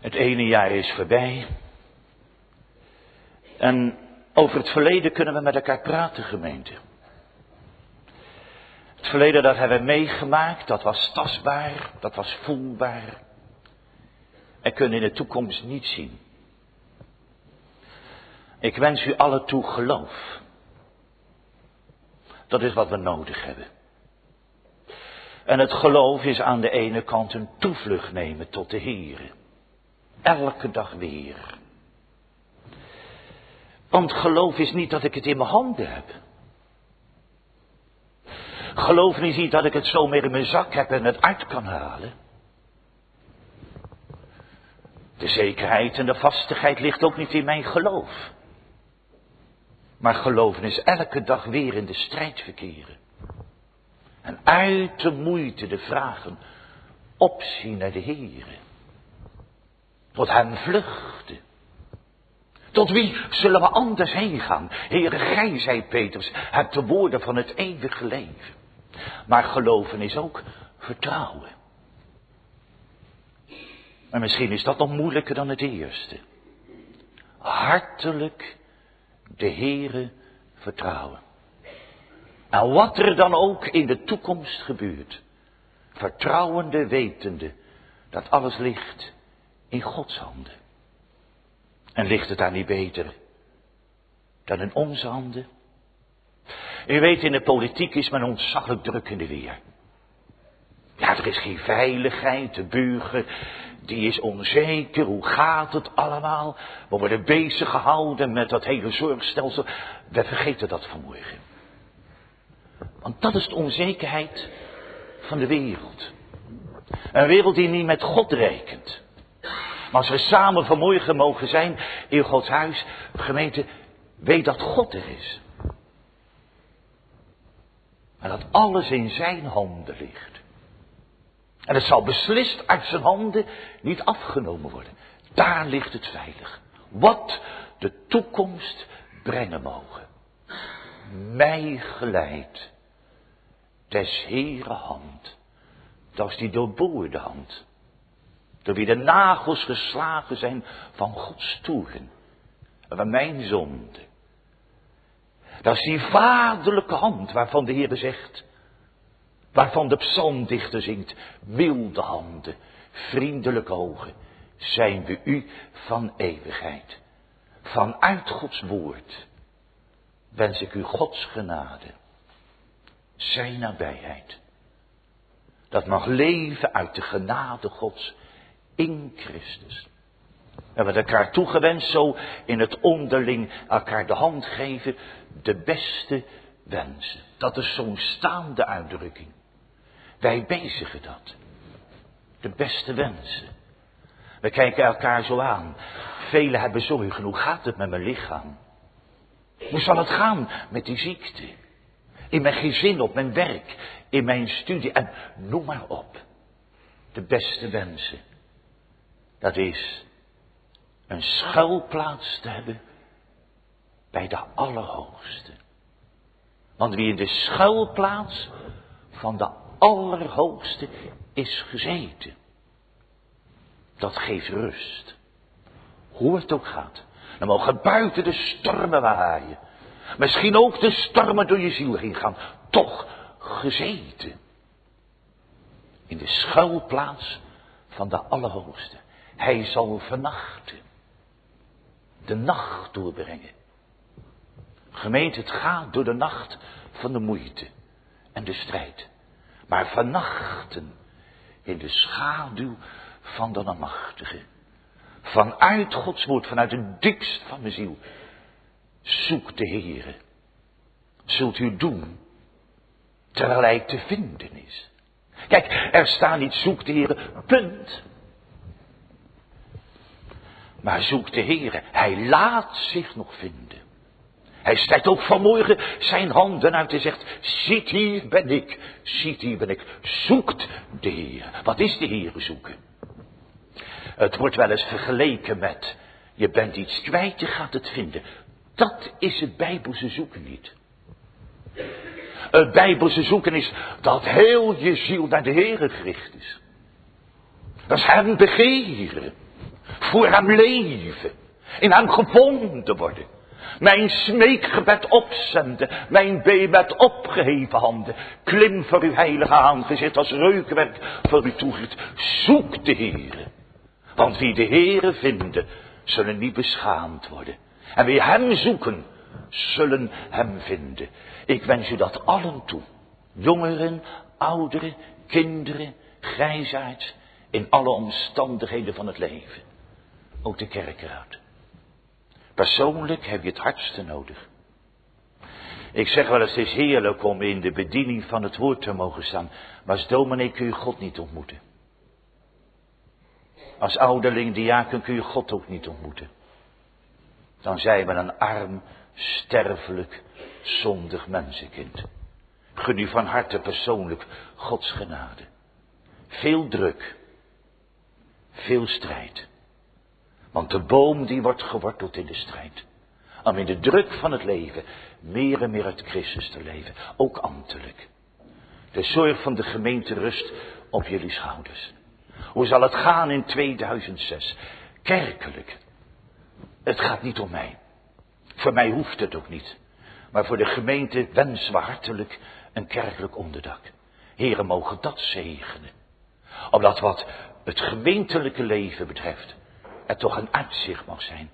Het ene jaar is voorbij. En over het verleden kunnen we met elkaar praten, gemeente. Het verleden dat hebben we meegemaakt, dat was tastbaar, dat was voelbaar. En kunnen in de toekomst niet zien. Ik wens u alle toe geloof. Dat is wat we nodig hebben. En het geloof is aan de ene kant een toevlucht nemen tot de Heer. Elke dag weer. Want geloof is niet dat ik het in mijn handen heb. Geloof is niet dat ik het zo meer in mijn zak heb en het uit kan halen. De zekerheid en de vastigheid ligt ook niet in mijn geloof. Maar geloven is elke dag weer in de strijd verkeren. En uit de moeite de vragen opzien naar de Heere. Tot hem vluchten. Tot wie zullen we anders heen gaan? Heere, gij, zei Petrus, hebt de woorden van het eeuwige leven. Maar geloven is ook vertrouwen. En misschien is dat nog moeilijker dan het eerste. Hartelijk de Heere vertrouwen. En wat er dan ook in de toekomst gebeurt, vertrouwende wetende dat alles ligt in Gods handen. En ligt het daar niet beter dan in onze handen? U weet, in de politiek is men ontzaglijk druk in de weer. Ja, er is geen veiligheid, de burger die is onzeker, hoe gaat het allemaal? We worden bezig gehouden met dat hele zorgstelsel. We vergeten dat vanmorgen. Want dat is de onzekerheid van de wereld. Een wereld die niet met God rekent. Maar als we samen vanmorgen mogen zijn in Gods huis, gemeente, weet dat God er is. En dat alles in zijn handen ligt. En het zal beslist uit zijn handen niet afgenomen worden. Daar ligt het veilig. Wat de toekomst brengen mogen. Mij geleid. Des Heere hand. Dat is die doorboorde hand. Door wie de nagels geslagen zijn van Gods toeren. En van mijn zonde. Dat is die vaderlijke hand waarvan de Heer zegt. Waarvan de psalmdichter zingt. Milde handen, vriendelijke ogen. Zijn we u van eeuwigheid. Vanuit Gods woord wens ik u Gods genade. Zijn nabijheid. Dat mag leven uit de genade Gods in Christus. We hebben elkaar toegewenst zo in het onderling elkaar de hand geven, de beste wensen. Dat is zo'n staande uitdrukking. Wij bezigen dat. De beste wensen. We kijken elkaar zo aan. Velen hebben zorgen. Hoe gaat het met mijn lichaam? Hoe zal het gaan met die ziekte? In mijn gezin, op mijn werk, in mijn studie en noem maar op. De beste wensen. Dat is een schuilplaats te hebben bij de Allerhoogste. Want wie in de schuilplaats van de Allerhoogste is gezeten, dat geeft rust. Hoe het ook gaat. Dan mogen buiten de stormen waaien. Misschien ook de stormen door je ziel heen gaan. Toch gezeten. In de schuilplaats van de Allerhoogste. Hij zal vernachten. De nacht doorbrengen. Gemeente, het gaat door de nacht van de moeite en de strijd. Maar vernachten in de schaduw van de Almachtige. Vanuit Gods woord, vanuit het diepst van mijn ziel. Zoek de Heere. Zult u doen, terwijl hij te vinden is. Kijk, er staat niet zoek de Heere, punt. Maar zoek de Heere, hij laat zich nog vinden. Hij strekt ook vanmorgen zijn handen uit en zegt, ziet hier ben ik, ziet hier ben ik. Zoekt de Heer. Wat is de Heer zoeken? Het wordt wel eens vergeleken met, je bent iets kwijt, je gaat het vinden. Dat is het Bijbelse zoeken niet. Het Bijbelse zoeken is dat heel je ziel naar de Heer gericht is. Dat is hem begeren. Voor hem leven, in hem gevonden worden. Mijn smeekgebed opzenden, mijn bee met opgeheven handen. Klim voor uw heilige aangezicht als reukwerk voor uw toegift. Zoek de Heere. Want wie de Heere vinden, zullen niet beschaamd worden. En wie hem zoeken, zullen hem vinden. Ik wens u dat allen toe. Jongeren, ouderen, kinderen, grijzaards, in alle omstandigheden van het leven. Ook de kerkraad. Persoonlijk heb je het hardste nodig. Ik zeg wel het is heerlijk om in de bediening van het woord te mogen staan. Maar als dominee kun je God niet ontmoeten. Als ouderling, diaken kun je God ook niet ontmoeten. Dan zijn we een arm, sterfelijk, zondig mensenkind. Gun u van harte persoonlijk Gods genade. Veel druk. Veel strijd. Want de boom die wordt geworteld in de strijd. Om in de druk van het leven meer en meer uit Christus te leven. Ook ambtelijk. De zorg van de gemeente rust op jullie schouders. Hoe zal het gaan in 2006? Kerkelijk. Het gaat niet om mij. Voor mij hoeft het ook niet. Maar voor de gemeente wensen we hartelijk een kerkelijk onderdak. Heren mogen dat zegenen. Omdat wat het gemeentelijke leven betreft, er toch een uitzicht mag zijn.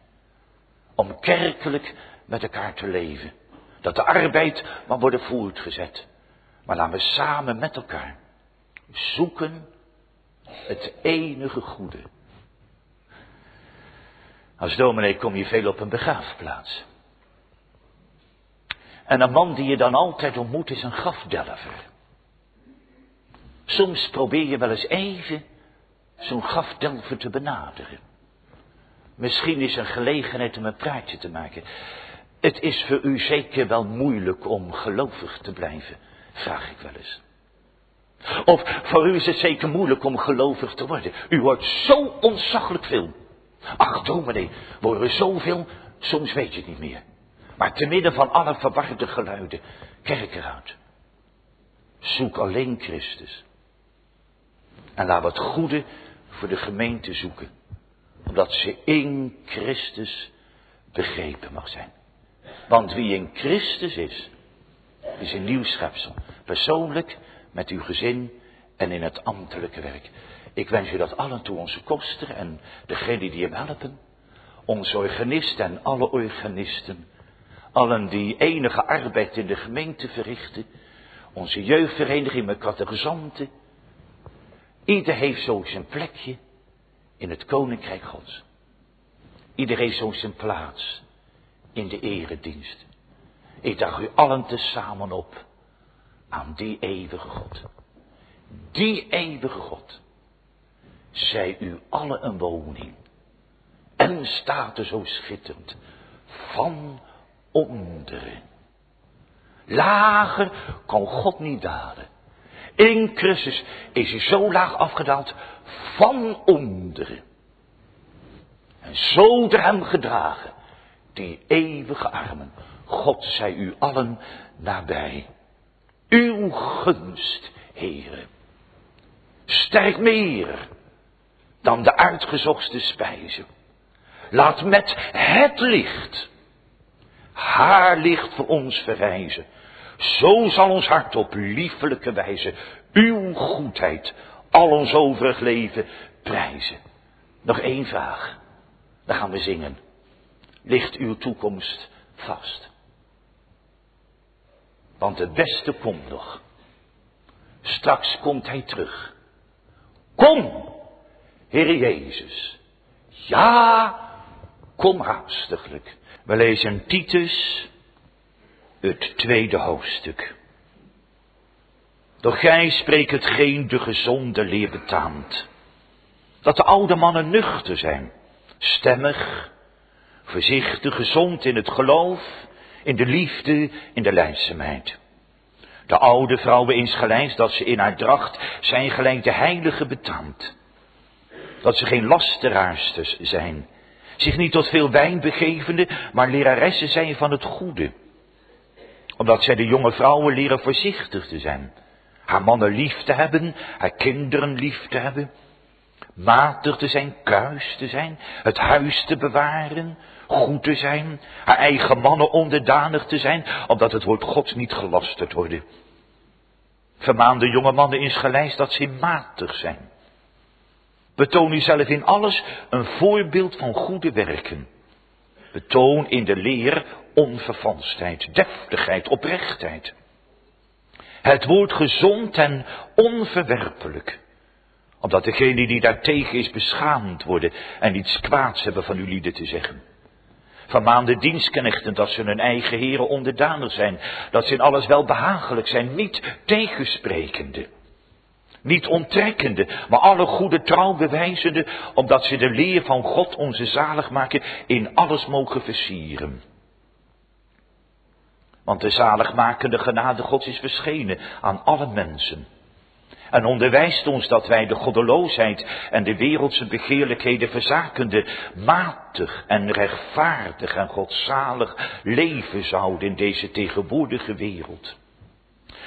Om kerkelijk met elkaar te leven. Dat de arbeid mag worden voortgezet. Maar laten we samen met elkaar zoeken het enige goede. Als dominee kom je veel op een begraafplaats. En een man die je dan altijd ontmoet is een grafdelver. Soms probeer je wel eens even zo'n grafdelver te benaderen. Misschien is een gelegenheid om een praatje te maken. Het is voor u zeker wel moeilijk om gelovig te blijven, vraag ik wel eens. Of voor u is het zeker moeilijk om gelovig te worden. U hoort zo ontzaglijk veel. Ach, dominee, we horen zoveel, soms weet je het niet meer. Maar te midden van alle verwarde geluiden, kerk eruit. Zoek alleen Christus. En laat het goede voor de gemeente zoeken. Omdat ze in Christus begrepen mag zijn. Want wie in Christus is, is een nieuw schepsel. Persoonlijk, met uw gezin en in het ambtelijke werk. Ik wens u dat allen toe, onze koster en degenen die hem helpen. Onze organisten en alle organisten. Allen die enige arbeid in de gemeente verrichten. Onze jeugdvereniging met catechizanten. Ieder heeft zo zijn plekje in het koninkrijk gods. Ieder heeft zo zijn plaats in de eredienst. Ik daag u allen tezamen op aan die eeuwige God. Die eeuwige God. Zij u alle een woning. En staat er zo schitterend van onderen. Lager kan God niet dalen. In Christus is hij zo laag afgedaald van onderen. En zo door hem gedragen, die eeuwige armen. God zij u allen nabij. Uw gunst, heren. Sterk meer dan de uitgezochtste spijze. Laat met het licht haar licht voor ons verrijzen. Zo zal ons hart op liefelijke wijze uw goedheid al ons overig leven prijzen. Nog één vraag. Dan gaan we zingen. Ligt uw toekomst vast? Want het beste komt nog. Straks komt hij terug. Kom, Heer Jezus. Ja, kom haastiglijk. We lezen Titus, het tweede hoofdstuk. Doch gij spreekt hetgeen de gezonde leer betaamt. Dat de oude mannen nuchter zijn, stemmig, voorzichtig, gezond in het geloof, in de liefde, in de leidzaamheid. De oude vrouwen insgelijks dat ze in haar dracht zijn gelijk de heilige betaamt. Dat ze geen lasteraarsters zijn, zich niet tot veel wijn begevende, maar leraressen zijn van het goede. Omdat zij de jonge vrouwen leren voorzichtig te zijn, haar mannen lief te hebben, haar kinderen lief te hebben. Matig te zijn, kuis te zijn, het huis te bewaren, goed te zijn, haar eigen mannen onderdanig te zijn, omdat het woord Gods niet gelasterd worden. Vermaan de jonge mannen insgelijks dat ze matig zijn. Betoon uzelf in alles een voorbeeld van goede werken. Betoon in de leer onvervalstheid, deftigheid, oprechtheid. Het woord gezond en onverwerpelijk. Omdat degene die daartegen is beschaamd worden en iets kwaads hebben van uw lieden te zeggen. Vermaan de dienstknechten dat ze hun eigen heren onderdanig zijn. Dat ze in alles wel behagelijk zijn, niet tegensprekende. Niet onttrekkende, maar alle goede trouw bewijzende, omdat ze de leer van God onze zaligmaker in alles mogen versieren. Want de zaligmakende genade Gods is verschenen aan alle mensen. En onderwijst ons dat wij de goddeloosheid en de wereldse begeerlijkheden verzakende matig en rechtvaardig en godzalig leven zouden in deze tegenwoordige wereld.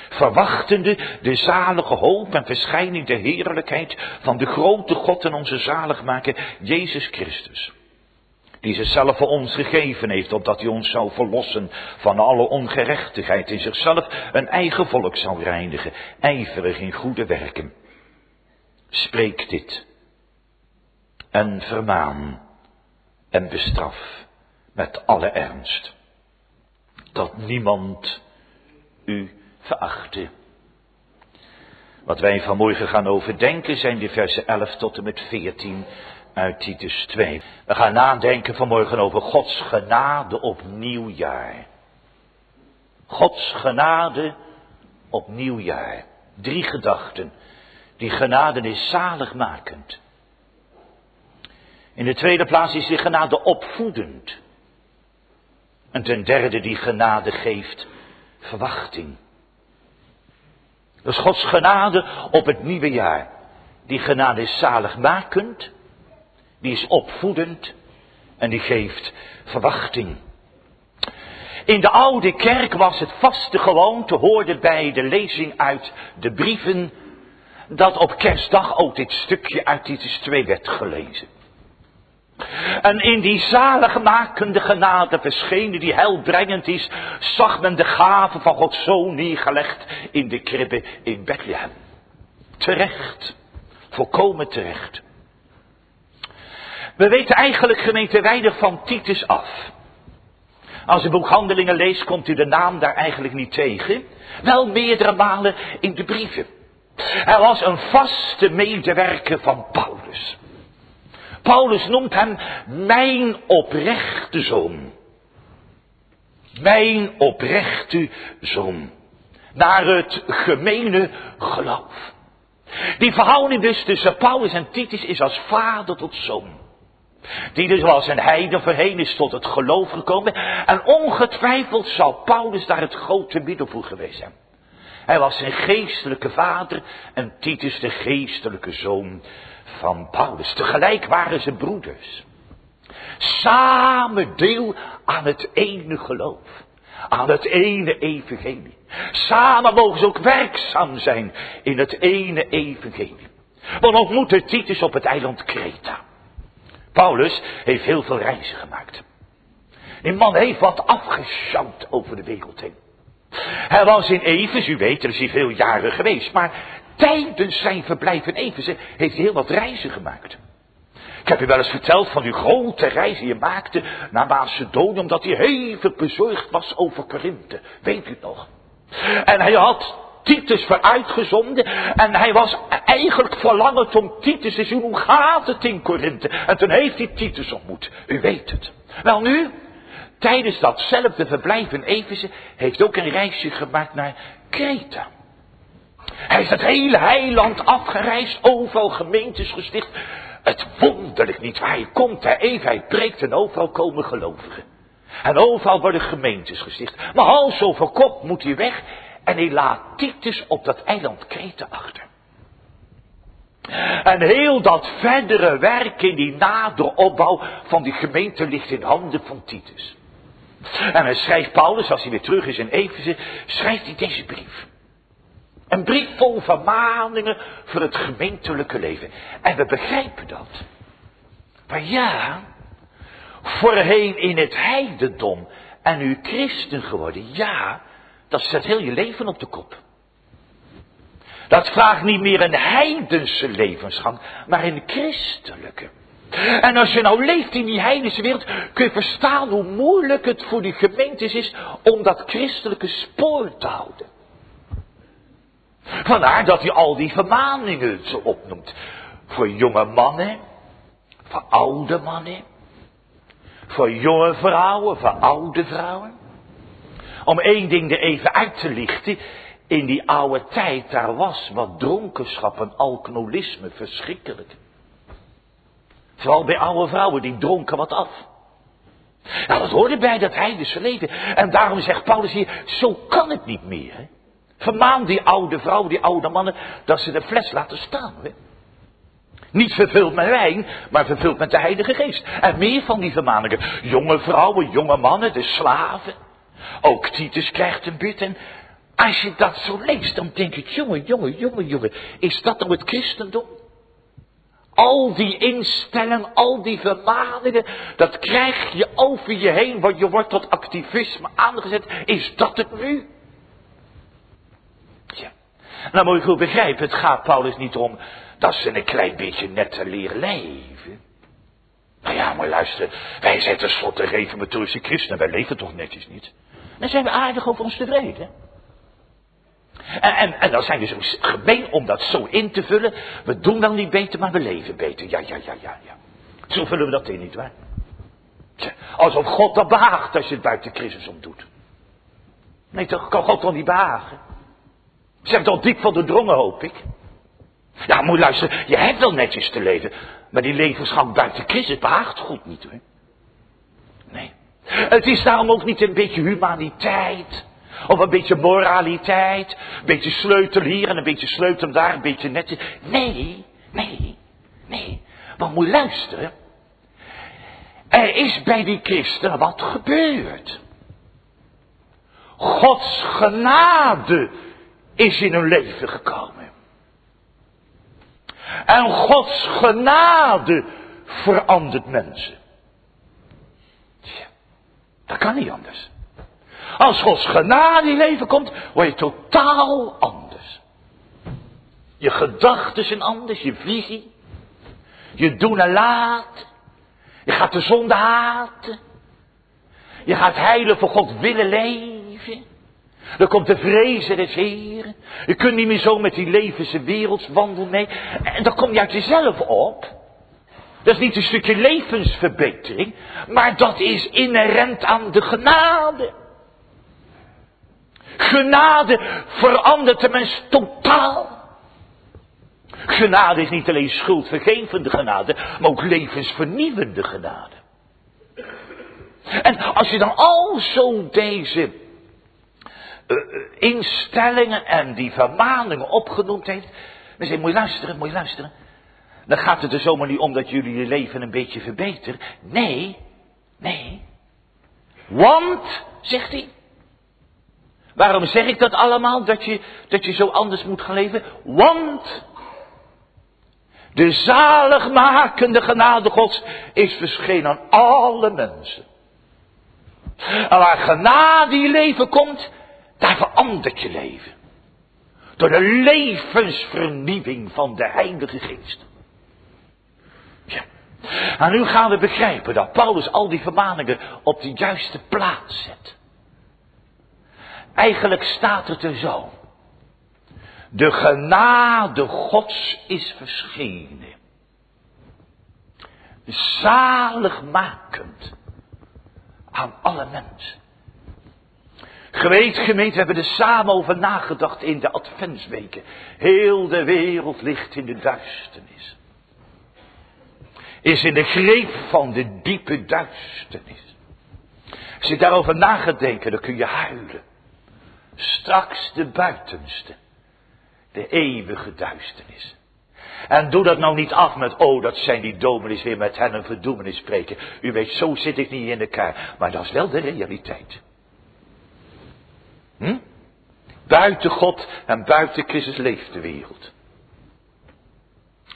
Verwachtende de zalige hoop en verschijning der heerlijkheid van de grote God en onze zaligmaker Jezus Christus die zichzelf voor ons gegeven heeft, opdat hij ons zou verlossen van alle ongerechtigheid, in zichzelf een eigen volk zou reinigen, ijverig in goede werken. Spreek dit en vermaan en bestraf met alle ernst, dat niemand u verachte. Wat wij vanmorgen gaan overdenken zijn de versen 11 tot en met 14 uit Titus 2. We gaan nadenken vanmorgen over Gods genade op nieuwjaar. Gods genade op nieuwjaar. Drie gedachten. Die genade is zaligmakend. In de tweede plaats is die genade opvoedend. En ten derde die genade geeft verwachting. Dus Gods genade op het nieuwe jaar. Die genade is zaligmakend die is opvoedend en die geeft verwachting. In de oude kerk was het vaste gewoonte, hoorde bij de lezing uit de brieven, dat op kerstdag ook dit stukje uit Titus 2 werd gelezen. En in die zaligmakende genade verschenen, die heilbrengend is, zag men de gave van Gods Zoon neergelegd in de kribbe in Bethlehem. Terecht, volkomen terecht. We weten eigenlijk gemeente weinig van Titus af. Als u boekhandelingen leest, komt u de naam daar eigenlijk niet tegen. Wel meerdere malen in de brieven. Hij was een vaste medewerker van Paulus. Paulus noemt hem mijn oprechte zoon. Mijn oprechte zoon. Naar het gemene geloof. Die verhouding dus tussen Paulus en Titus is als vader tot zoon. Die dus was een heiden voorheen is tot het geloof gekomen. En ongetwijfeld zal Paulus daar het grote middel voor geweest zijn. Hij was zijn geestelijke vader en Titus de geestelijke zoon van Paulus. Tegelijk waren ze broeders. Samen deel aan het ene geloof. Aan het ene evangelie. Samen mogen ze ook werkzaam zijn in het ene evangelie. Want ontmoette Titus op het eiland Kreta. Paulus heeft heel veel reizen gemaakt. Die man heeft wat afgesjouwd over de wereld heen. Hij was in Efes, u weet, er is hij veel jaren geweest. Maar tijdens zijn verblijf in Efes heeft hij heel wat reizen gemaakt. Ik heb u wel eens verteld van die grote reizen die hij maakte naar Macedonië, omdat hij hevig bezorgd was over Korinthe. Weet u het nog? En hij had Titus vooruitgezonden. En hij was eigenlijk verlangend om Titus te zien. Hoe gaat het in Korinthe? En toen heeft hij Titus ontmoet. U weet het. Wel nu, tijdens datzelfde verblijf in Efeze heeft ook een reisje gemaakt naar Kreta. Hij is het hele heiland afgereisd, overal gemeentes gesticht. Het wonderlijk niet waar hij komt, hij even, hij preekt en overal komen gelovigen. En overal worden gemeentes gesticht. Maar hals over kop moet hij weg en hij laat Titus op dat eiland Kreta achter. En heel dat verdere werk in die nadere opbouw van die gemeente ligt in handen van Titus. En hij schrijft Paulus, als hij weer terug is in Efeze, schrijft hij deze brief. Een brief vol vermaningen voor het gemeentelijke leven. En we begrijpen dat. Maar ja, voorheen in het heidendom en nu christen geworden, ja, dat zet heel je leven op de kop. Dat vraagt niet meer een heidense levensgang, maar een christelijke. En als je nou leeft in die heidense wereld, kun je verstaan hoe moeilijk het voor die gemeentes is om dat christelijke spoor te houden. Vandaar dat hij al die vermaningen zo opnoemt. Voor jonge mannen, voor oude mannen, voor jonge vrouwen, voor oude vrouwen. Om één ding er even uit te lichten. In die oude tijd, daar was wat dronkenschap en alcoholisme verschrikkelijk. Vooral bij oude vrouwen, die dronken wat af. Nou, dat hoorde bij dat heidense leven. En daarom zegt Paulus hier, zo kan het niet meer. Hè? Vermaan die oude vrouwen, die oude mannen, dat ze de fles laten staan. Hè? Niet vervuld met wijn, maar vervuld met de Heilige Geest. En meer van die vermaningen. Jonge vrouwen, jonge mannen, de slaven. Ook Titus krijgt een bid. En als je dat zo leest, dan denk ik, jongen, jongen, jongen, jongen. Is dat nou het christendom? Al die instellingen, al die vermaningen, dat krijg je over je heen, want je wordt tot activisme aangezet. Is dat het nu? Ja. Nou moet je goed begrijpen, het gaat Paulus niet om dat ze een klein beetje netter leren leven. Nou ja, maar luister, wij zijn tenslotte reformatorische christenen, wij leven toch netjes niet? Dan zijn we aardig over ons tevreden. En, en, en dan zijn we zo gemeen om dat zo in te vullen. We doen wel niet beter, maar we leven beter. Ja, ja, ja, ja, ja. Zo vullen we dat in, niet waar? Alsof God dat behaagt als je het buiten Christus om doet. Nee, toch kan God toch niet behagen? Ze hebben toch diep van de drongen, hoop ik. Ja, moet luisteren, je hebt wel netjes te leven. Maar die levensgang buiten Christus behaagt God niet hoor. Het is daarom ook niet een beetje humaniteit. Of een beetje moraliteit. Een beetje sleutel hier en een beetje sleutel daar. Een beetje netjes. Nee, nee, nee. Maar moet luisteren. Er is bij die christenen wat gebeurd. Gods genade is in hun leven gekomen. En Gods genade verandert mensen. Dat kan niet anders. Als Gods genade in leven komt, word je totaal anders. Je gedachten zijn anders, je visie. Je doen en laten. Je gaat de zonde haten. Je gaat heilen voor God willen leven. Dan komt de vrezen des Heren. Je kunt niet meer zo met die levenswandel wereldswandel mee. En dan kom je uit jezelf op. Dat is niet een stukje levensverbetering, maar dat is inherent aan de genade. Genade verandert de mens totaal. Genade is niet alleen schuldvergevende genade, maar ook levensvernieuwende genade. En als je dan al zo deze uh, instellingen en die vermaningen opgenoemd heeft, dan zeg je, moet luisteren, moet luisteren. Dan gaat het er zomaar niet om dat jullie je leven een beetje verbeteren. Nee, nee. Want, zegt hij. Waarom zeg ik dat allemaal, dat je, dat je zo anders moet gaan leven? Want de zaligmakende genade Gods is verschenen aan alle mensen. En waar genade in je leven komt, daar verandert je leven. Door de levensvernieuwing van de Heilige Geest. En nu gaan we begrijpen dat Paulus al die vermaningen op de juiste plaats zet. Eigenlijk staat het er zo. De genade Gods is verschenen. Zaligmakend aan alle mensen. Gemeente, gemeente, we hebben er samen over nagedacht in de adventsweken. Heel de wereld ligt in de duisternis. Is in de greep van de diepe duisternis. Als je daarover nagedenken, dan kun je huilen. Straks de buitenste. De eeuwige duisternis. En doe dat nou niet af met, oh, dat zijn die dominees weer met hen een verdoemenis spreken. U weet, zo zit ik niet in elkaar. Maar dat is wel de realiteit. Hm? Buiten God en buiten Christus leeft de wereld.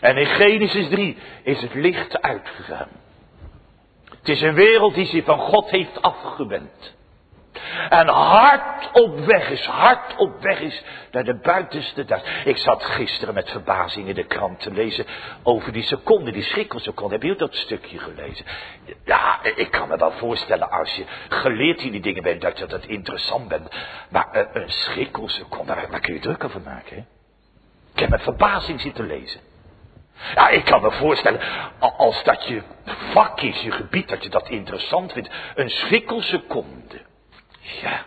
En in Genesis 3 is het licht uitgegaan. Het is een wereld die zich van God heeft afgewend. En hard op weg is, hard op weg is naar de buitenste dag. Ik zat gisteren met verbazing in de krant te lezen over die seconde, die schrikkelseconde. Heb je dat stukje gelezen? Ja, ik kan me wel voorstellen als je geleerd in die dingen bent, dat je dat interessant bent. Maar uh, een schrikkelseconde, daar kun je druk over maken. Hè? Ik heb met verbazing zitten lezen. Ja, ik kan me voorstellen, als dat je vak is, je gebied, dat je dat interessant vindt. Een schrikkelseconde. Ja.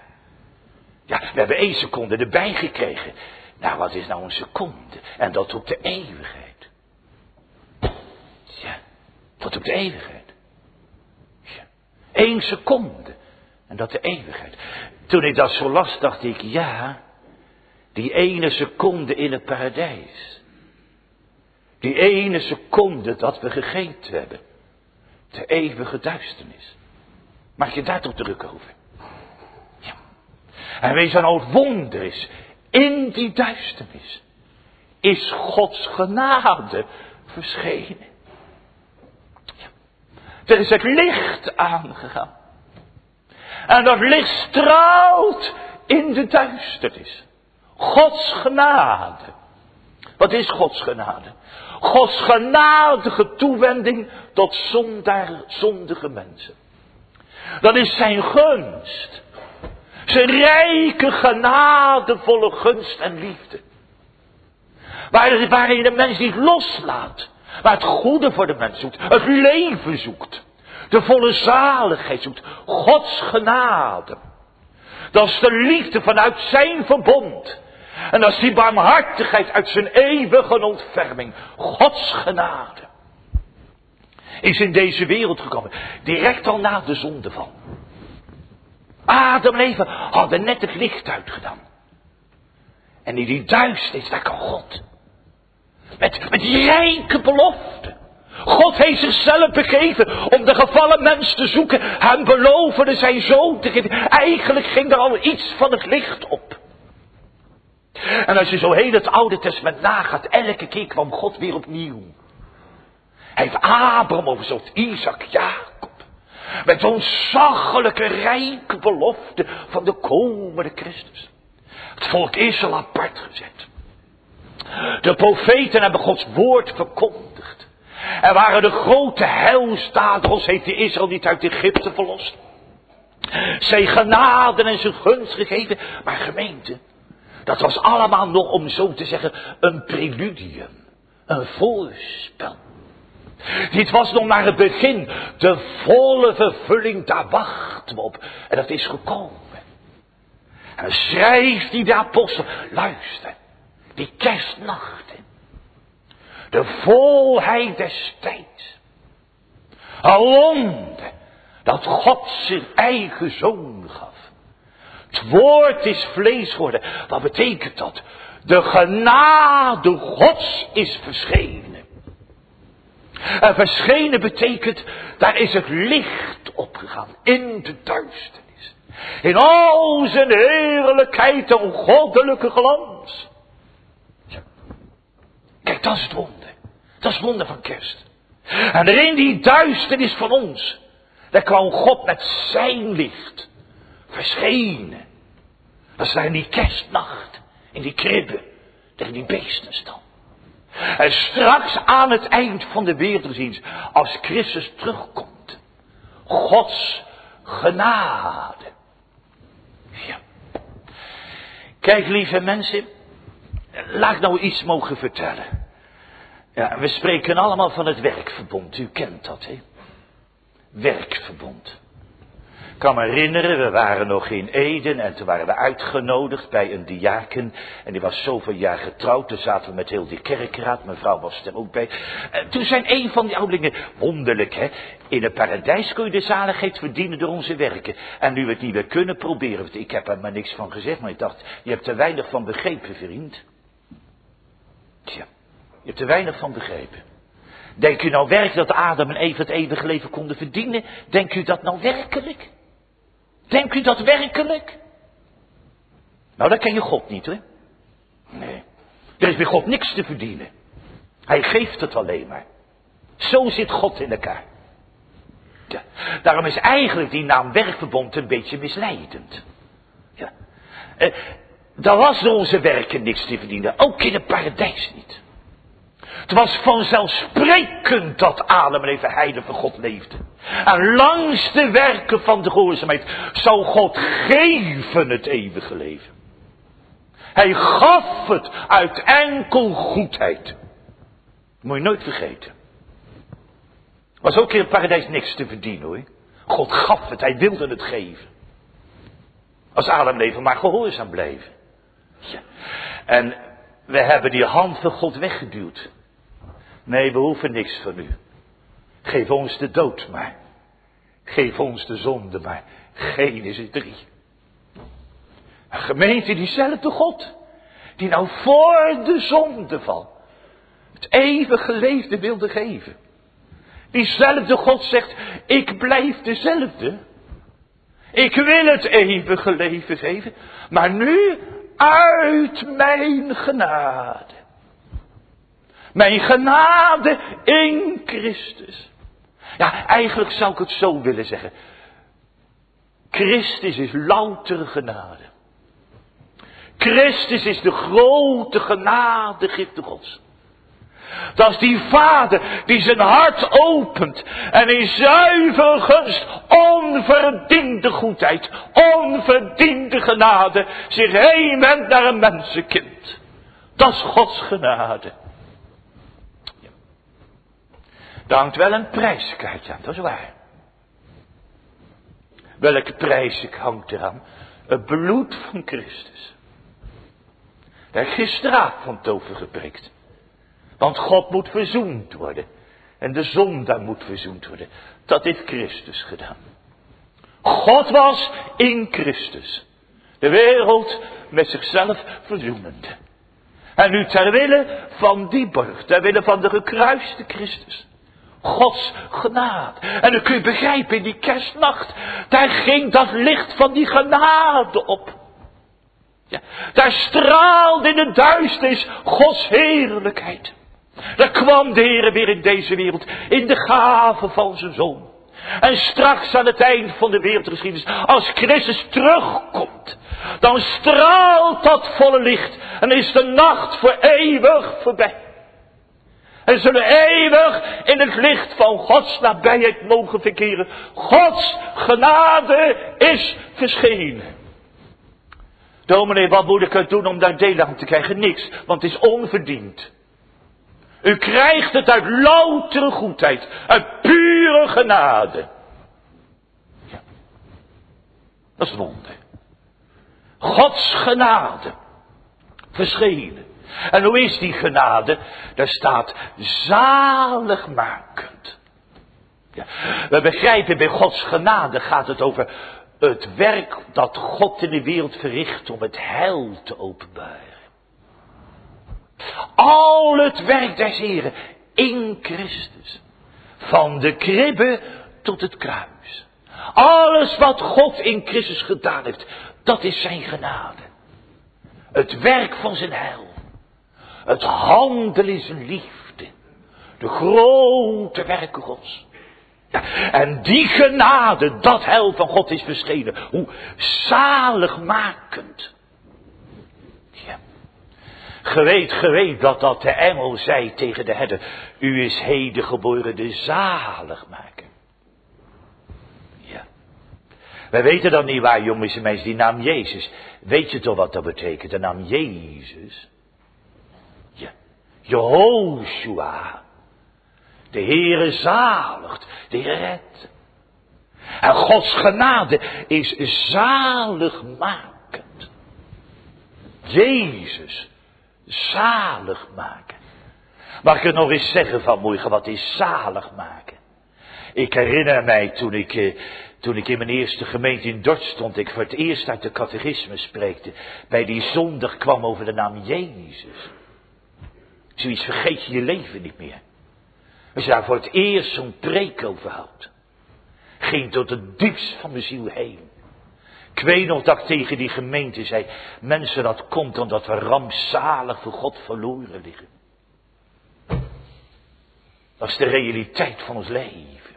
Ja, we hebben één seconde erbij gekregen. Nou, wat is nou een seconde? En dat op de eeuwigheid. Ja, tot op de eeuwigheid. Ja. Eén seconde. En dat de eeuwigheid. Toen ik dat zo las, dacht ik, ja, die ene seconde in het paradijs. Die ene seconde dat we gegeten hebben. De eeuwige duisternis. Maak je daar toch druk over? Ja. En wees dan wonder is. In die duisternis is Gods genade verschenen. Ja. Er is het licht aangegaan. En dat licht straalt in de duisternis. Gods genade. Wat is Gods genade? Gods genadige toewending tot zondige mensen. Dat is zijn gunst. Zijn rijke, genadevolle gunst en liefde. Waar, waarin de mens niet loslaat. Maar het goede voor de mens zoekt. Het leven zoekt. De volle zaligheid zoekt. Gods genade. Dat is de liefde vanuit zijn verbond. En is die barmhartigheid uit zijn eeuwige ontferming. Gods genade. Is in deze wereld gekomen. Direct al na de zonde van. Adam en Eva hadden net het licht uitgedaan. En in die duisternis, daar kan God. Met, met die rijke belofte. God heeft zichzelf begeven om de gevallen mens te zoeken. Hem beloven zijn zoon te geven. Eigenlijk ging er al iets van het licht op. En als je zo heel het Oude Testament nagaat, elke keer kwam God weer opnieuw. Hij heeft Abraham overzocht, Isaac, Jacob. Met zo'n zaggelijke, rijke belofte van de komende Christus. Het volk Israël apart gezet. De profeten hebben Gods woord verkondigd. Er waren de grote heilstadels, heeft de Israël niet uit Egypte verlost. Zij genade en zijn gunst gegeven, maar gemeente, dat was allemaal nog, om zo te zeggen, een preludium. Een voorspel. Dit was nog maar het begin. De volle vervulling, daar wachten we op. En dat is gekomen. En schrijft die de apostel, luister, die kerstnachten. De volheid des tijds. Een dat God zijn eigen zoon gaf. Het woord is vlees geworden. Wat betekent dat? De genade Gods is verschenen. En verschenen betekent, daar is het licht opgegaan in de duisternis. In al zijn heerlijkheid en goddelijke glans. Kijk, dat is het wonder. Dat is het wonder van kerst. En in die duisternis van ons, daar kwam God met zijn licht verschenen. Dat zijn die kerstnacht in die kribben tegen die beesten staan. En straks aan het eind van de werelddienst, als Christus terugkomt, Gods genade. Ja. Kijk, lieve mensen, laat ik nou iets mogen vertellen. Ja, we spreken allemaal van het werkverbond, u kent dat, hè? Werkverbond. Ik kan me herinneren, we waren nog in Eden en toen waren we uitgenodigd bij een diaken. En die was zoveel jaar getrouwd, toen zaten we met heel die kerkraad, mijn vrouw was er ook bij. En toen zijn een van die ouderlingen, wonderlijk hè, in het paradijs kun je de zaligheid verdienen door onze werken. En nu we het niet meer kunnen, proberen we het. Ik heb er maar niks van gezegd, maar ik dacht, je hebt er weinig van begrepen, vriend. Tja, je hebt er weinig van begrepen. Denk u nou werkelijk dat Adam en Eva het eeuwige leven konden verdienen? Denkt u dat nou werkelijk? Denkt u dat werkelijk? Nou, dat ken je God niet, hè? Nee. Er is bij God niks te verdienen. Hij geeft het alleen maar. Zo zit God in elkaar. Ja, daarom is eigenlijk die naam werkverbond een beetje misleidend. Ja. Eh, daar was door onze werken niks te verdienen, ook in het paradijs niet. Het was vanzelfsprekend dat Adam en even heide van God leefde. En langs de werken van de gehoorzaamheid zou God geven het eeuwige leven. Hij gaf het uit enkel goedheid. moet je nooit vergeten. Was ook in het paradijs niks te verdienen hoor. God gaf het, hij wilde het geven. Als Adam leven maar gehoorzaam bleven. Ja. En we hebben die hand van God weggeduwd. Nee, we hoeven niks van u. Geef ons de dood maar. Geef ons de zonde maar. Genesis drie. Een gemeente diezelfde God. Die nou voor de zondeval. Het eeuwige leefde wilde geven. Diezelfde God zegt, ik blijf dezelfde. Ik wil het eeuwige leven geven. Maar nu uit mijn genade. Mijn genade in Christus. Ja, eigenlijk zou ik het zo willen zeggen. Christus is loutere genade. Christus is de grote genade gifte Gods. Dat is die vader die zijn hart opent en in zuiver gunst, onverdiende goedheid, onverdiende genade zich heen naar een mensenkind. Dat is Gods genade. Ja. Daar hangt wel een prijskaartje aan, dat is waar. Welke prijs hangt eraan? Het bloed van Christus. Daar gisteravond over geprikt. Want God moet verzoend worden. En de zondaar moet verzoend worden. Dat heeft Christus gedaan. God was in Christus. De wereld met zichzelf verzoenende. En nu ter wille van die borg, ter wille van de gekruiste Christus. Gods genade. En dan kun je begrijpen, in die kerstnacht, daar ging dat licht van die genade op. Ja, daar straalde in de duisternis Gods heerlijkheid. Daar kwam de Heer weer in deze wereld, in de gave van zijn Zoon. En straks aan het eind van de wereldgeschiedenis, als Christus terugkomt, dan straalt dat volle licht en is de nacht voor eeuwig voorbij. En zullen eeuwig in het licht van Gods nabijheid mogen verkeren. Gods genade is verschenen. Dominee, wat moet ik er doen om daar deel aan te krijgen? Niks, want het is onverdiend. U krijgt het uit loutere goedheid, uit pure genade. Ja. Dat is wonder. Gods genade. Verschenen. En hoe is die genade? Daar staat zaligmakend. Ja. We begrijpen bij Gods genade gaat het over het werk dat God in de wereld verricht om het heil te openbaren. Al het werk des Heren in Christus. Van de kribbe tot het kruis. Alles wat God in Christus gedaan heeft, dat is zijn genade. Het werk van zijn heil. Het handelen zijn liefde. De grote werken Gods. Ja, en die genade, dat heil van God is verschenen. Hoe zaligmakend. Geweet, geweet dat dat de engel zei tegen de herder. U is heden geboren de zaligmaker. Ja. Wij weten dan niet waar, jongens en meisjes, die naam Jezus. Weet je toch wat dat betekent, de naam Jezus? Jehoshua. De Heere zaligt, de Heer redt. En Gods genade is zaligmakend. Jezus zalig maken. Mag ik het nog eens zeggen vanmorgen, wat is zalig maken? Ik herinner mij toen ik, eh, toen ik in mijn eerste gemeente in Dort stond, ik voor het eerst uit de catechisme spreekte, bij die zondag kwam over de naam Jezus. Zoiets vergeet je je leven niet meer. Als je daar voor het eerst zo'n preek over houdt, ging tot het diepst van mijn ziel heen. Ik weet nog dat ik tegen die gemeente zei, mensen dat komt omdat we rampzalig voor God verloren liggen. Dat is de realiteit van ons leven.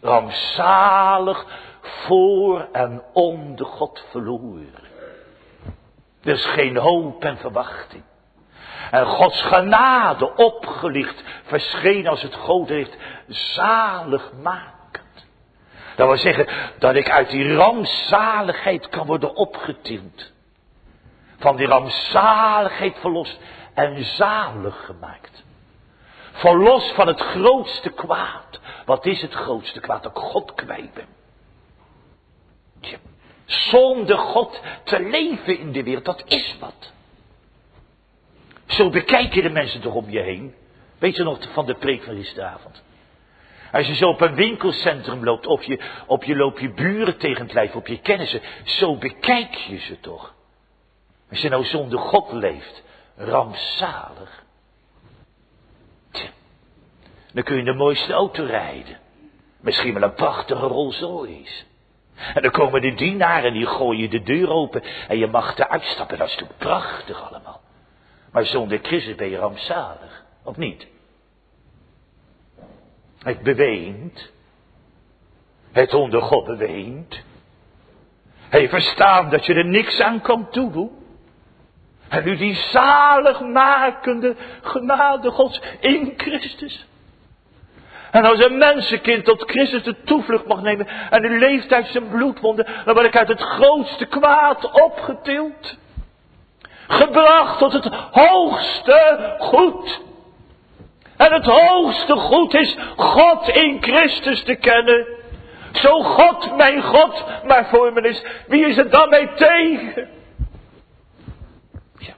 Rampzalig voor en om de God verloren. Er is geen hoop en verwachting. En Gods genade opgelicht verscheen als het grote licht zaligmakend. Dat wil zeggen dat ik uit die rampzaligheid kan worden opgetild. Van die rampzaligheid verlost en zalig gemaakt. Verlost van het grootste kwaad. Wat is het grootste kwaad? Dat ik God kwijt ben. Zonder God te leven in de wereld, dat is wat. Zo bekijk je de mensen toch om je heen. Weet je nog van de preek van gisteravond? Als je zo op een winkelcentrum loopt, of je, op je loop je buren tegen het lijf, op je kennissen, zo bekijk je ze toch. Als je nou zonder God leeft, rampzalig. Dan kun je de mooiste auto rijden. Misschien wel een prachtige Rolls Royce. En dan komen de dienaren die gooien de deur open en je mag eruit stappen. Dat is toch prachtig allemaal. Maar zonder Christus ben je rampzalig, of niet? Het beweent. Het onder God beweent. Hij verstaan dat je er niks aan kan toedoen. En nu die zaligmakende genade Gods in Christus. En als een mensenkind tot Christus de toevlucht mag nemen en u leeft uit zijn bloedwonden, dan word ik uit het grootste kwaad opgetild. Gebracht tot het hoogste goed. En het hoogste goed is God in Christus te kennen. Zo God, mijn God, maar voor me is, wie is het dan mij tegen? Ja.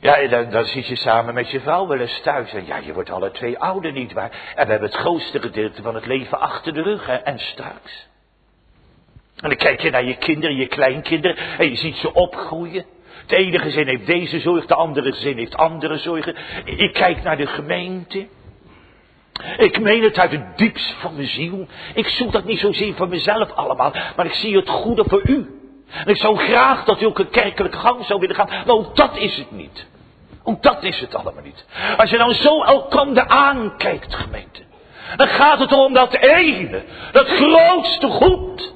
Ja, dan, dan zit je samen met je vrouw wel eens thuis. En ja, je wordt alle twee ouder, nietwaar? En we hebben het grootste gedeelte van het leven achter de rug, hè, en straks. En dan kijk je naar je kinderen, je kleinkinderen, en je ziet ze opgroeien. De ene gezin heeft deze zorg, de andere gezin heeft andere zorgen. Ik kijk naar de gemeente. Ik meen het uit het diepst van mijn ziel. Ik zoek dat niet zozeer voor mezelf allemaal, maar ik zie het goede voor u. En ik zou graag dat u ook een kerkelijke gang zou willen gaan. Maar ook dat is het niet. Ook dat is het allemaal niet. Als je nou zo elkander aankijkt, gemeente. Dan gaat het om dat ene, dat grootste goed.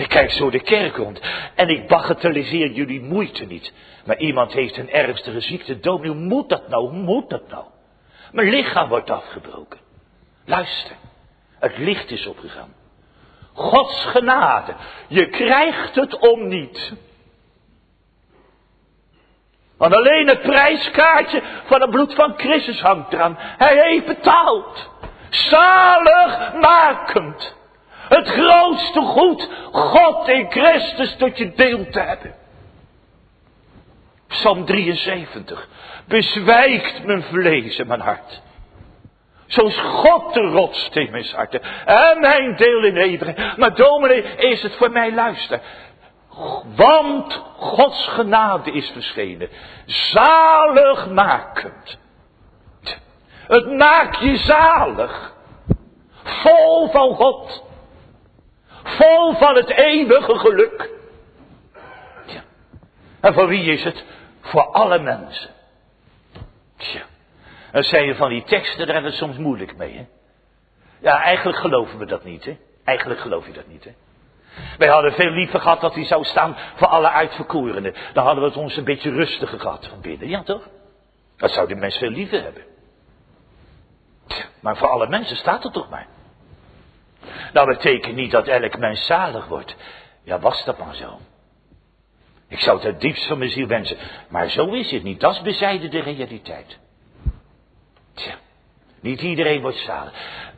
Ik kijk zo de kerk rond en ik bagatelliseer jullie moeite niet. Maar iemand heeft een ernstige ziekte, dood. Hoe moet dat nou? Hoe moet dat nou? Mijn lichaam wordt afgebroken. Luister, het licht is opgegaan. Gods genade, je krijgt het om niet. Want alleen het prijskaartje van het bloed van Christus hangt eraan. Hij heeft betaald. Zaligmakend. Het grootste goed, God in Christus tot je deel te hebben. Psalm 73. Bezwijkt mijn vlees en mijn hart. Zo is God de rotsteen mijn hart. En mijn deel in eeuwigheid. Maar dominee, is het voor mij luister. Want Gods genade is verschenen. Zaligmakend. Het maakt je zalig. Vol van God. Vol van het eeuwige geluk. Ja. En voor wie is het? Voor alle mensen. Tja. En zijn je van die teksten, daar hebben we het soms moeilijk mee, hè? Ja, eigenlijk geloven we dat niet, hè? Eigenlijk geloof je dat niet, hè? Wij hadden veel liever gehad dat hij zou staan voor alle uitverkorenen. Dan hadden we het ons een beetje rustiger gehad van binnen, ja toch? Dat zou de mens veel liever hebben. Tja, maar voor alle mensen staat het toch maar. Nou, dat betekent niet dat elk mens zalig wordt. Ja, was dat maar zo. Ik zou het het diepst van mijn ziel wensen. Maar zo is het niet. Dat is bezijde de realiteit. Tja, niet iedereen wordt zalig.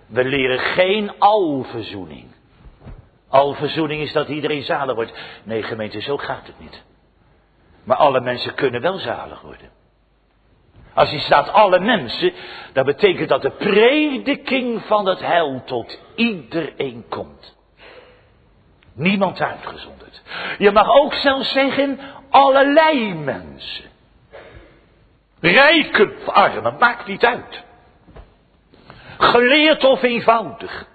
We leren geen alverzoening. Alverzoening is dat iedereen zalig wordt. Nee, gemeente, zo gaat het niet. Maar alle mensen kunnen wel zalig worden. Als je staat alle mensen, dat betekent dat de prediking van het heil tot iedereen komt. Niemand uitgezonderd. Je mag ook zelfs zeggen, allerlei mensen. Rijken of armen, maakt niet uit. Geleerd of eenvoudig.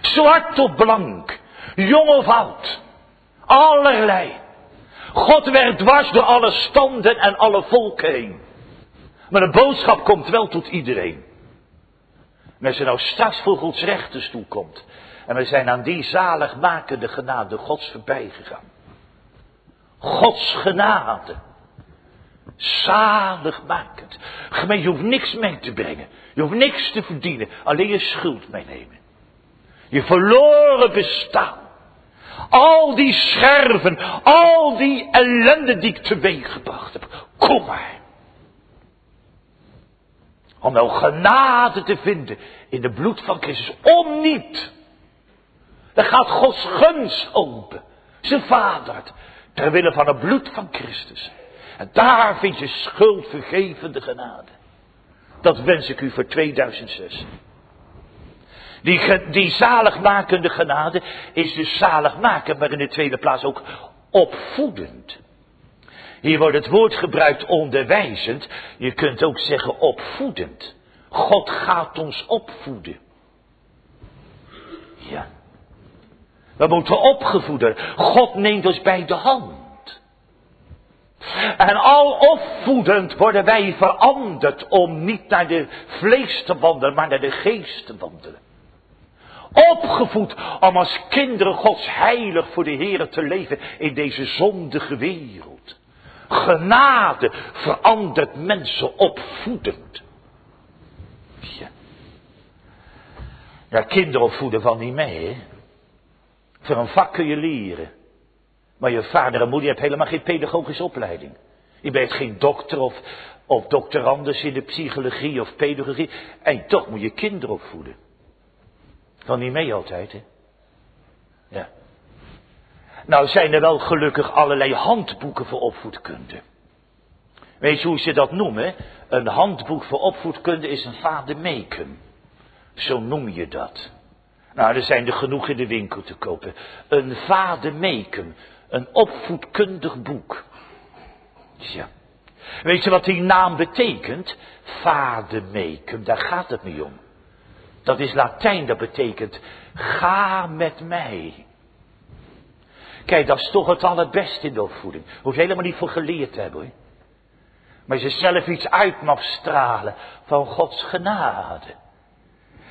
Zwart of blank, jong of oud. Allerlei. God werd dwars door alle standen en alle volken heen. Maar de boodschap komt wel tot iedereen. En als je nou straks voor Gods rechterstoel komt. En we zijn aan die zaligmakende genade Gods voorbij gegaan. Gods genade. Zaligmakend. Gemeen, je hoeft niks mee te brengen. Je hoeft niks te verdienen. Alleen je schuld meenemen. Je verloren bestaan. Al die scherven, al die ellende die ik teweeg gebracht heb. Kom maar. Om nou genade te vinden in de bloed van Christus. Om niet. Dan gaat Gods gunst open. Zijn vader. Terwille van het bloed van Christus. En daar vind je schuldvergevende genade. Dat wens ik u voor 2006. Die, die zaligmakende genade is dus zaligmakend, maar in de tweede plaats ook opvoedend. Hier wordt het woord gebruikt onderwijzend. Je kunt ook zeggen opvoedend. God gaat ons opvoeden. Ja. We moeten opgevoed worden. God neemt ons bij de hand. En al opvoedend worden wij veranderd om niet naar de vlees te wandelen, maar naar de geest te wandelen. Opgevoed om als kinderen Gods heilig voor de Heer te leven in deze zondige wereld. Genade verandert mensen opvoedend. Ja. Ja, kinderen opvoeden van niet mee, hè. Voor een vak kun je leren. Maar je vader en moeder hebt helemaal geen pedagogische opleiding. Je bent geen dokter of, of doctorandus in de psychologie of pedagogie. En toch moet je kinderen opvoeden. Kan niet mee altijd, hè? Ja. Nou zijn er wel gelukkig allerlei handboeken voor opvoedkunde. Weet je hoe ze dat noemen? Een handboek voor opvoedkunde is een vademeken. Zo noem je dat. Nou, er zijn er genoeg in de winkel te kopen. Een vademeken. Een opvoedkundig boek. Ja. Weet je wat die naam betekent? Vademeken, daar gaat het niet om. Dat is Latijn, dat betekent ga met mij. Kijk, dat is toch het allerbeste in de opvoeding. Hoef je helemaal niet voor geleerd te hebben hoor. Maar je zelf iets uit mag stralen van Gods genade.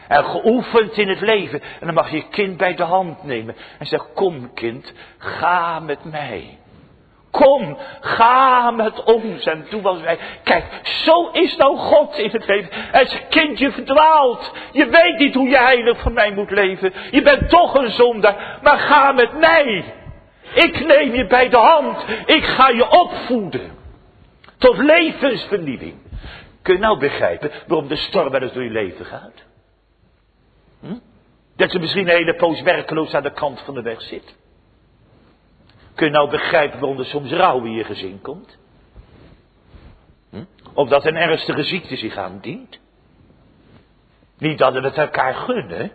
En geoefend in het leven. En dan mag je je kind bij de hand nemen. En zeg, kom kind, ga met mij. Kom, ga met ons en doe wat wij. Kijk, zo is nou God in het leven. Als je kindje verdwaalt. Je weet niet hoe je heilig van mij moet leven. Je bent toch een zondaar. Maar ga met mij. Ik neem je bij de hand. Ik ga je opvoeden. Tot levensvernieuwing. Kun je nou begrijpen waarom de storm wel eens door je leven gaat? Hm? Dat je misschien een hele poos werkeloos aan de kant van de weg zit. Kun je nou begrijpen waarom er soms rouw in je gezin komt? Hm? Of dat een ernstige ziekte zich aandient? Niet dat we het elkaar gunnen.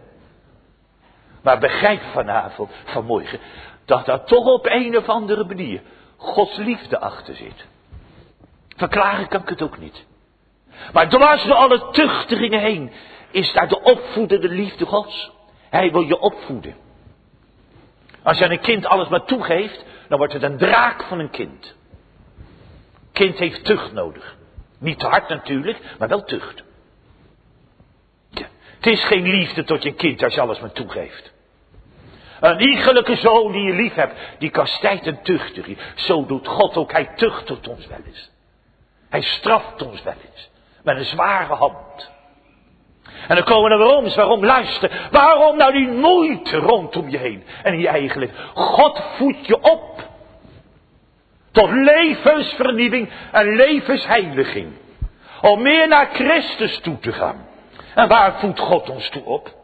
Maar begrijp vanavond, vanmorgen, dat daar toch op een of andere manier Gods liefde achter zit. Verklaren kan ik het ook niet. Maar dwars door alle tuchtigingen heen is daar de opvoedende liefde Gods. Hij wil je opvoeden. Als je aan een kind alles maar toegeeft, dan wordt het een draak van een kind. Kind heeft tucht nodig. Niet te hard natuurlijk, maar wel tucht. Het is geen liefde tot je kind als je alles maar toegeeft. Een iegelijke zoon die je lief hebt, die kastijdt en tuchtigt je. Zo doet God ook, hij tuchtigt ons wel eens. Hij straft ons wel eens. Met een zware hand. En dan komen er waarom, waarom luister. Waarom nou die moeite rondom je heen en in je eigen. God voedt je op. Tot levensvernieuwing en levensheiliging. Om meer naar Christus toe te gaan. En waar voedt God ons toe op?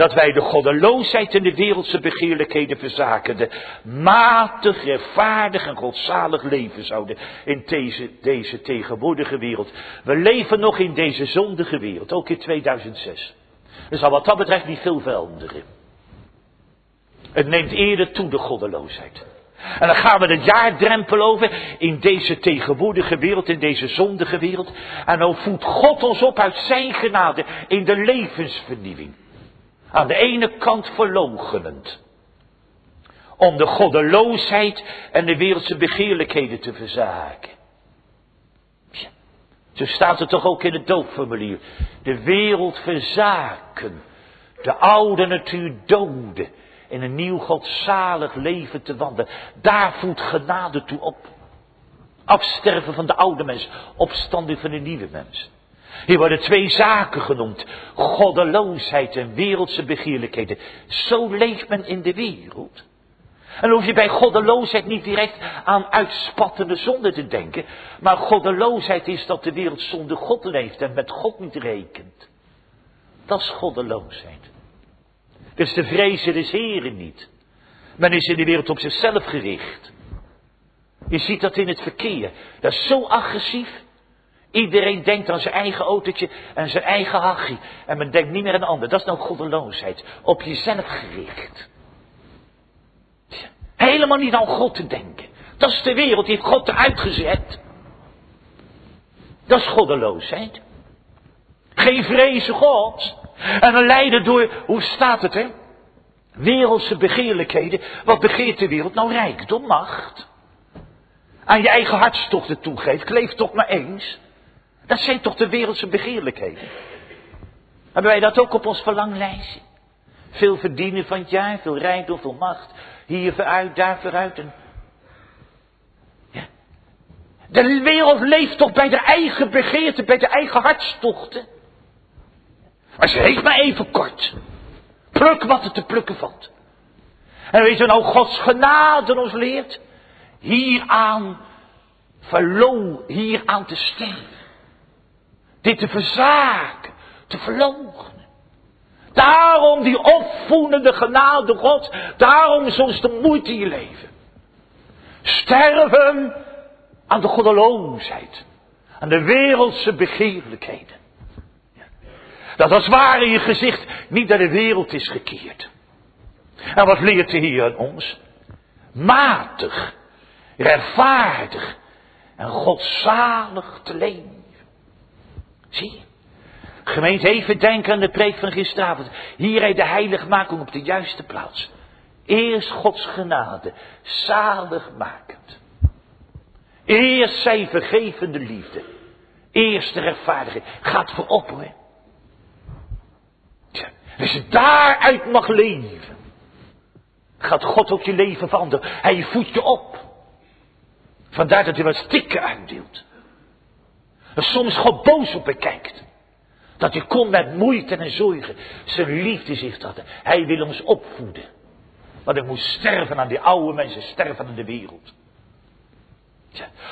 Dat wij de goddeloosheid en de wereldse begeerlijkheden verzakende, matig, rechtvaardig en godzalig leven zouden in deze, deze tegenwoordige wereld. We leven nog in deze zondige wereld, ook in 2006. Er zal wat dat betreft niet veel veranderen. Het neemt eerder toe, de goddeloosheid. En dan gaan we het jaardrempel over in deze tegenwoordige wereld, in deze zondige wereld. En dan voedt God ons op uit zijn genade in de levensvernieuwing. Aan de ene kant verlogenend. Om de goddeloosheid en de wereldse begeerlijkheden te verzaken. Zo staat het toch ook in het doopformulier. De wereld verzaken. De oude natuur doden. In een nieuw godzalig leven te wandelen. Daar voedt genade toe op. Afsterven van de oude mens. Opstanding van de nieuwe mens. Hier worden twee zaken genoemd. Goddeloosheid en wereldse begeerlijkheden. Zo leeft men in de wereld. En dan hoef je bij goddeloosheid niet direct aan uitspattende zonde te denken. Maar goddeloosheid is dat de wereld zonder God leeft en met God niet rekent. Dat is goddeloosheid. Dus de vrezen des Heren niet. Men is in de wereld op zichzelf gericht. Je ziet dat in het verkeer. Dat is zo agressief. Iedereen denkt aan zijn eigen autootje en zijn eigen hachie. En men denkt niet meer aan ander. Dat is nou goddeloosheid. Op jezelf gericht. Helemaal niet aan God te denken. Dat is de wereld, die heeft God eruit gezet. Dat is goddeloosheid. Geen vrezen God. En dan leiden door, hoe staat het hè? Wereldse begeerlijkheden. Wat begeert de wereld? Nou rijkdom, macht. Aan je eigen hartstochten toegeeft. Kleef toch maar eens. Dat zijn toch de wereldse begeerlijkheden. Hebben wij dat ook op ons verlanglijstje? Veel verdienen van het jaar, veel rijkdom, veel macht. Hier vooruit, daar vooruit. De wereld leeft toch bij de eigen begeerte, bij de eigen hartstochten. Als je heeft maar even kort. Pluk wat er te plukken valt. En weet je nou, Gods genade ons leert? Hieraan verlo, hieraan te sterven. Dit te verzaken, te verloochenen. Daarom die opvoedende genade God. Daarom soms de moeite in leven. Sterven aan de goddeloosheid. Aan de wereldse begeerlijkheden. Dat als ware je gezicht niet naar de wereld is gekeerd. En wat leert de Heer ons? Matig, rechtvaardig en godzalig te leven. Zie? Gemeente, even denken aan de preek van gisteravond. Hier de heiligmaking op de juiste plaats. Eerst Gods genade, zaligmakend. Eerst zijn vergevende liefde. Eerst de rechtvaardigheid. Gaat voorop hoor. Als je daaruit mag leven, gaat God ook je leven veranderen. Hij voedt je op. Vandaar dat hij wat stikken uitdeelt. En soms God boos op je kijkt. Dat je kon met moeite en zorgen zijn liefde zich hadden. Hij wil ons opvoeden. Want ik moest sterven aan die oude mensen, sterven aan de wereld.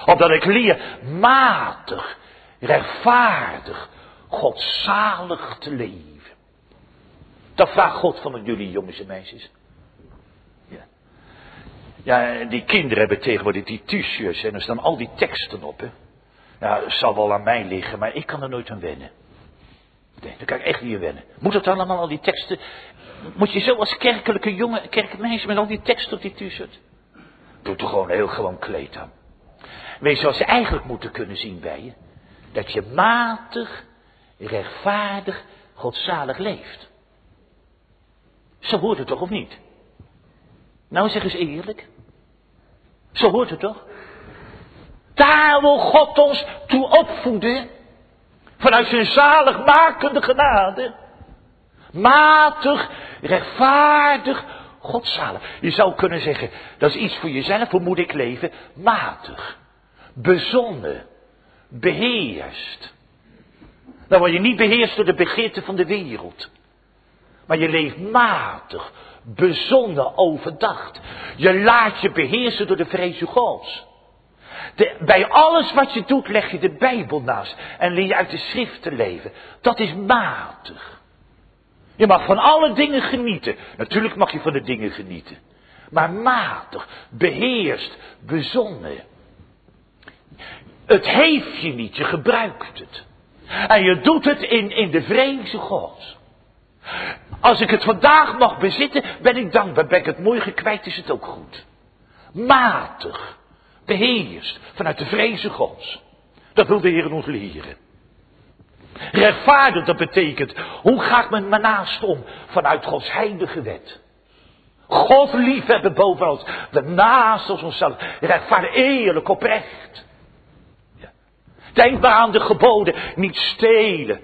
Opdat ik leer matig, rechtvaardig, godzalig te leven. Dat vraagt God van jullie jongens en meisjes. Ja. ja, die kinderen hebben tegenwoordig die en er staan al die teksten op. Hè. Ja, het zal wel aan mij liggen, maar ik kan er nooit aan wennen. Nee, daar kan ik echt niet aan wennen. Moet het allemaal, al die teksten. Moet je zo als kerkelijke jongen, kerkmeisje met al die teksten op die t-shirt? Doe toch gewoon heel gewoon kleed aan. Weet je zoals ze eigenlijk moeten kunnen zien bij je? Dat je matig, rechtvaardig, godzalig leeft. Zo hoort het toch of niet? Nou zeg eens eerlijk. Zo hoort het toch? Daar wil God ons toe opvoeden. Vanuit zijn zaligmakende genade. Matig, rechtvaardig, godzalig. Je zou kunnen zeggen, dat is iets voor jezelf, hoe moet ik leven? Matig, bezonnen, beheerst. Dan word je niet beheerst door de begeerten van de wereld. Maar je leeft matig, bezonnen, overdacht. Je laat je beheersen door de vrees Gods bij alles wat je doet leg je de Bijbel naast en leer je uit de schrift te leven. Dat is matig. Je mag van alle dingen genieten. Natuurlijk mag je van de dingen genieten. Maar matig, beheerst, bezonnen. Het heeft je niet, je gebruikt het. En je doet het in, in de vreze God. Als ik het vandaag mag bezitten, ben ik dankbaar. Ben ik het morgen kwijt, is het ook goed. Matig beheerst vanuit de vreze gods. Dat wil de Heer ons leren. Rechtvaardig, dat betekent, hoe ga ik met mijn naast om vanuit Gods heilige wet? God liefhebben boven ons, de naast als onszelf, rechtvaardig, eerlijk, oprecht. Denk maar aan de geboden, niet stelen,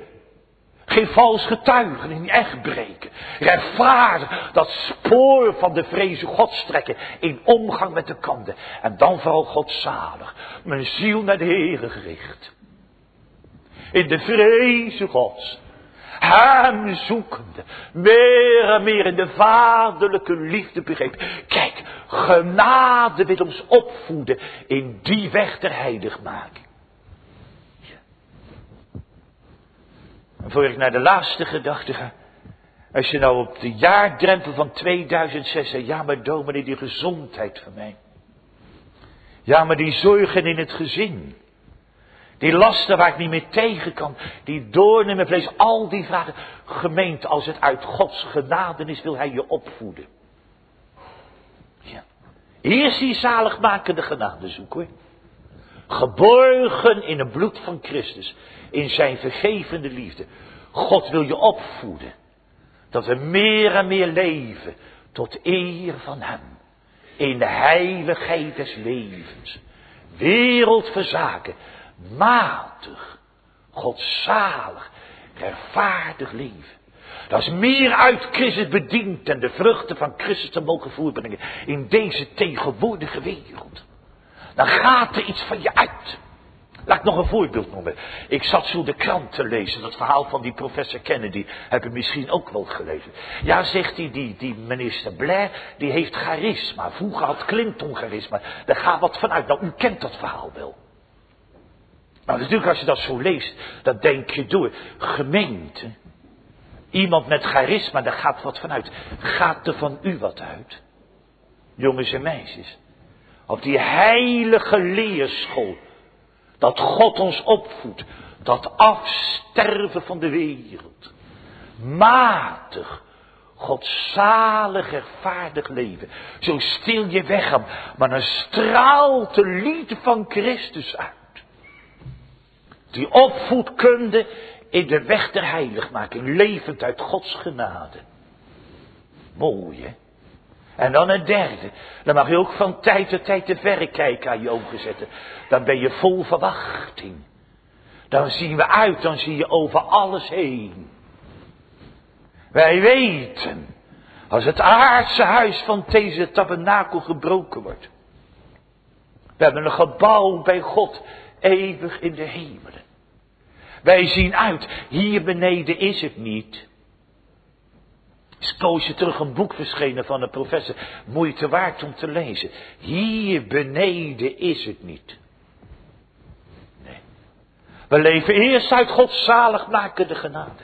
geen vals getuigen, niet echt breken. Rechtvaardig, dat spoor van de vreze God trekken in omgang met de kanten. En dan vooral godzalig, mijn ziel naar de Heere gericht in de vreze Gods. Hem zoekende, meer en meer in de vaderlijke liefde begreep. Kijk, genade wil ons opvoeden in die weg ter heiligmaking. En voor ik naar de laatste gedachte ga. Als je nou op de jaardrempel van 2006 zegt, ja maar dominee, die gezondheid van mij. Ja maar die zorgen in het gezin. Die lasten waar ik niet meer tegen kan. Die doorn in mijn vlees. Al die vragen. Gemeente, als het uit Gods genade is, wil hij je opvoeden. Ja. Eerst die zaligmakende genade zoeken. Geborgen in het bloed van Christus. In zijn vergevende liefde. God wil je opvoeden. Dat we meer en meer leven. Tot eer van hem. In de heiligheid des levens. Wereldverzaken matig, godzalig, rechtvaardig leven. Dat is meer uit Christus bediend en de vruchten van Christus te mogen voorbrengen in deze tegenwoordige wereld. Dan gaat er iets van je uit. Laat ik nog een voorbeeld noemen. Ik zat zo de krant te lezen, dat verhaal van die professor Kennedy, heb je misschien ook wel gelezen. Ja, zegt hij, die, die minister Blair, die heeft charisma. Vroeger had Clinton charisma. Daar gaat wat vanuit. Nou, u kent dat verhaal wel. Maar natuurlijk als je dat zo leest, dan denk je door. Gemeente. Iemand met charisma, daar gaat wat vanuit. Gaat er van u wat uit? Jongens en meisjes. Op die heilige leerschool. Dat God ons opvoedt. Dat afsterven van de wereld. Matig. Godzalig, rechtvaardig leven. Zo stil je weg, maar dan straalt de lied van Christus uit. Die opvoedkunde in de weg der heiligmaking, levend uit Gods genade. Mooi hè? En dan een derde. Dan mag je ook van tijd tot tijd de verrekijker aan je ogen zetten. Dan ben je vol verwachting. Dan zien we uit, dan zie je over alles heen. Wij weten, als het aardse huis van deze tabernakel gebroken wordt. We hebben een gebouw bij God eeuwig in de hemelen. Wij zien uit, hier beneden is het niet. Is terug een boek verschenen van een professor, moeite waard om te lezen. Hier beneden is het niet. Nee. We leven eerst uit Gods zaligmakende genade.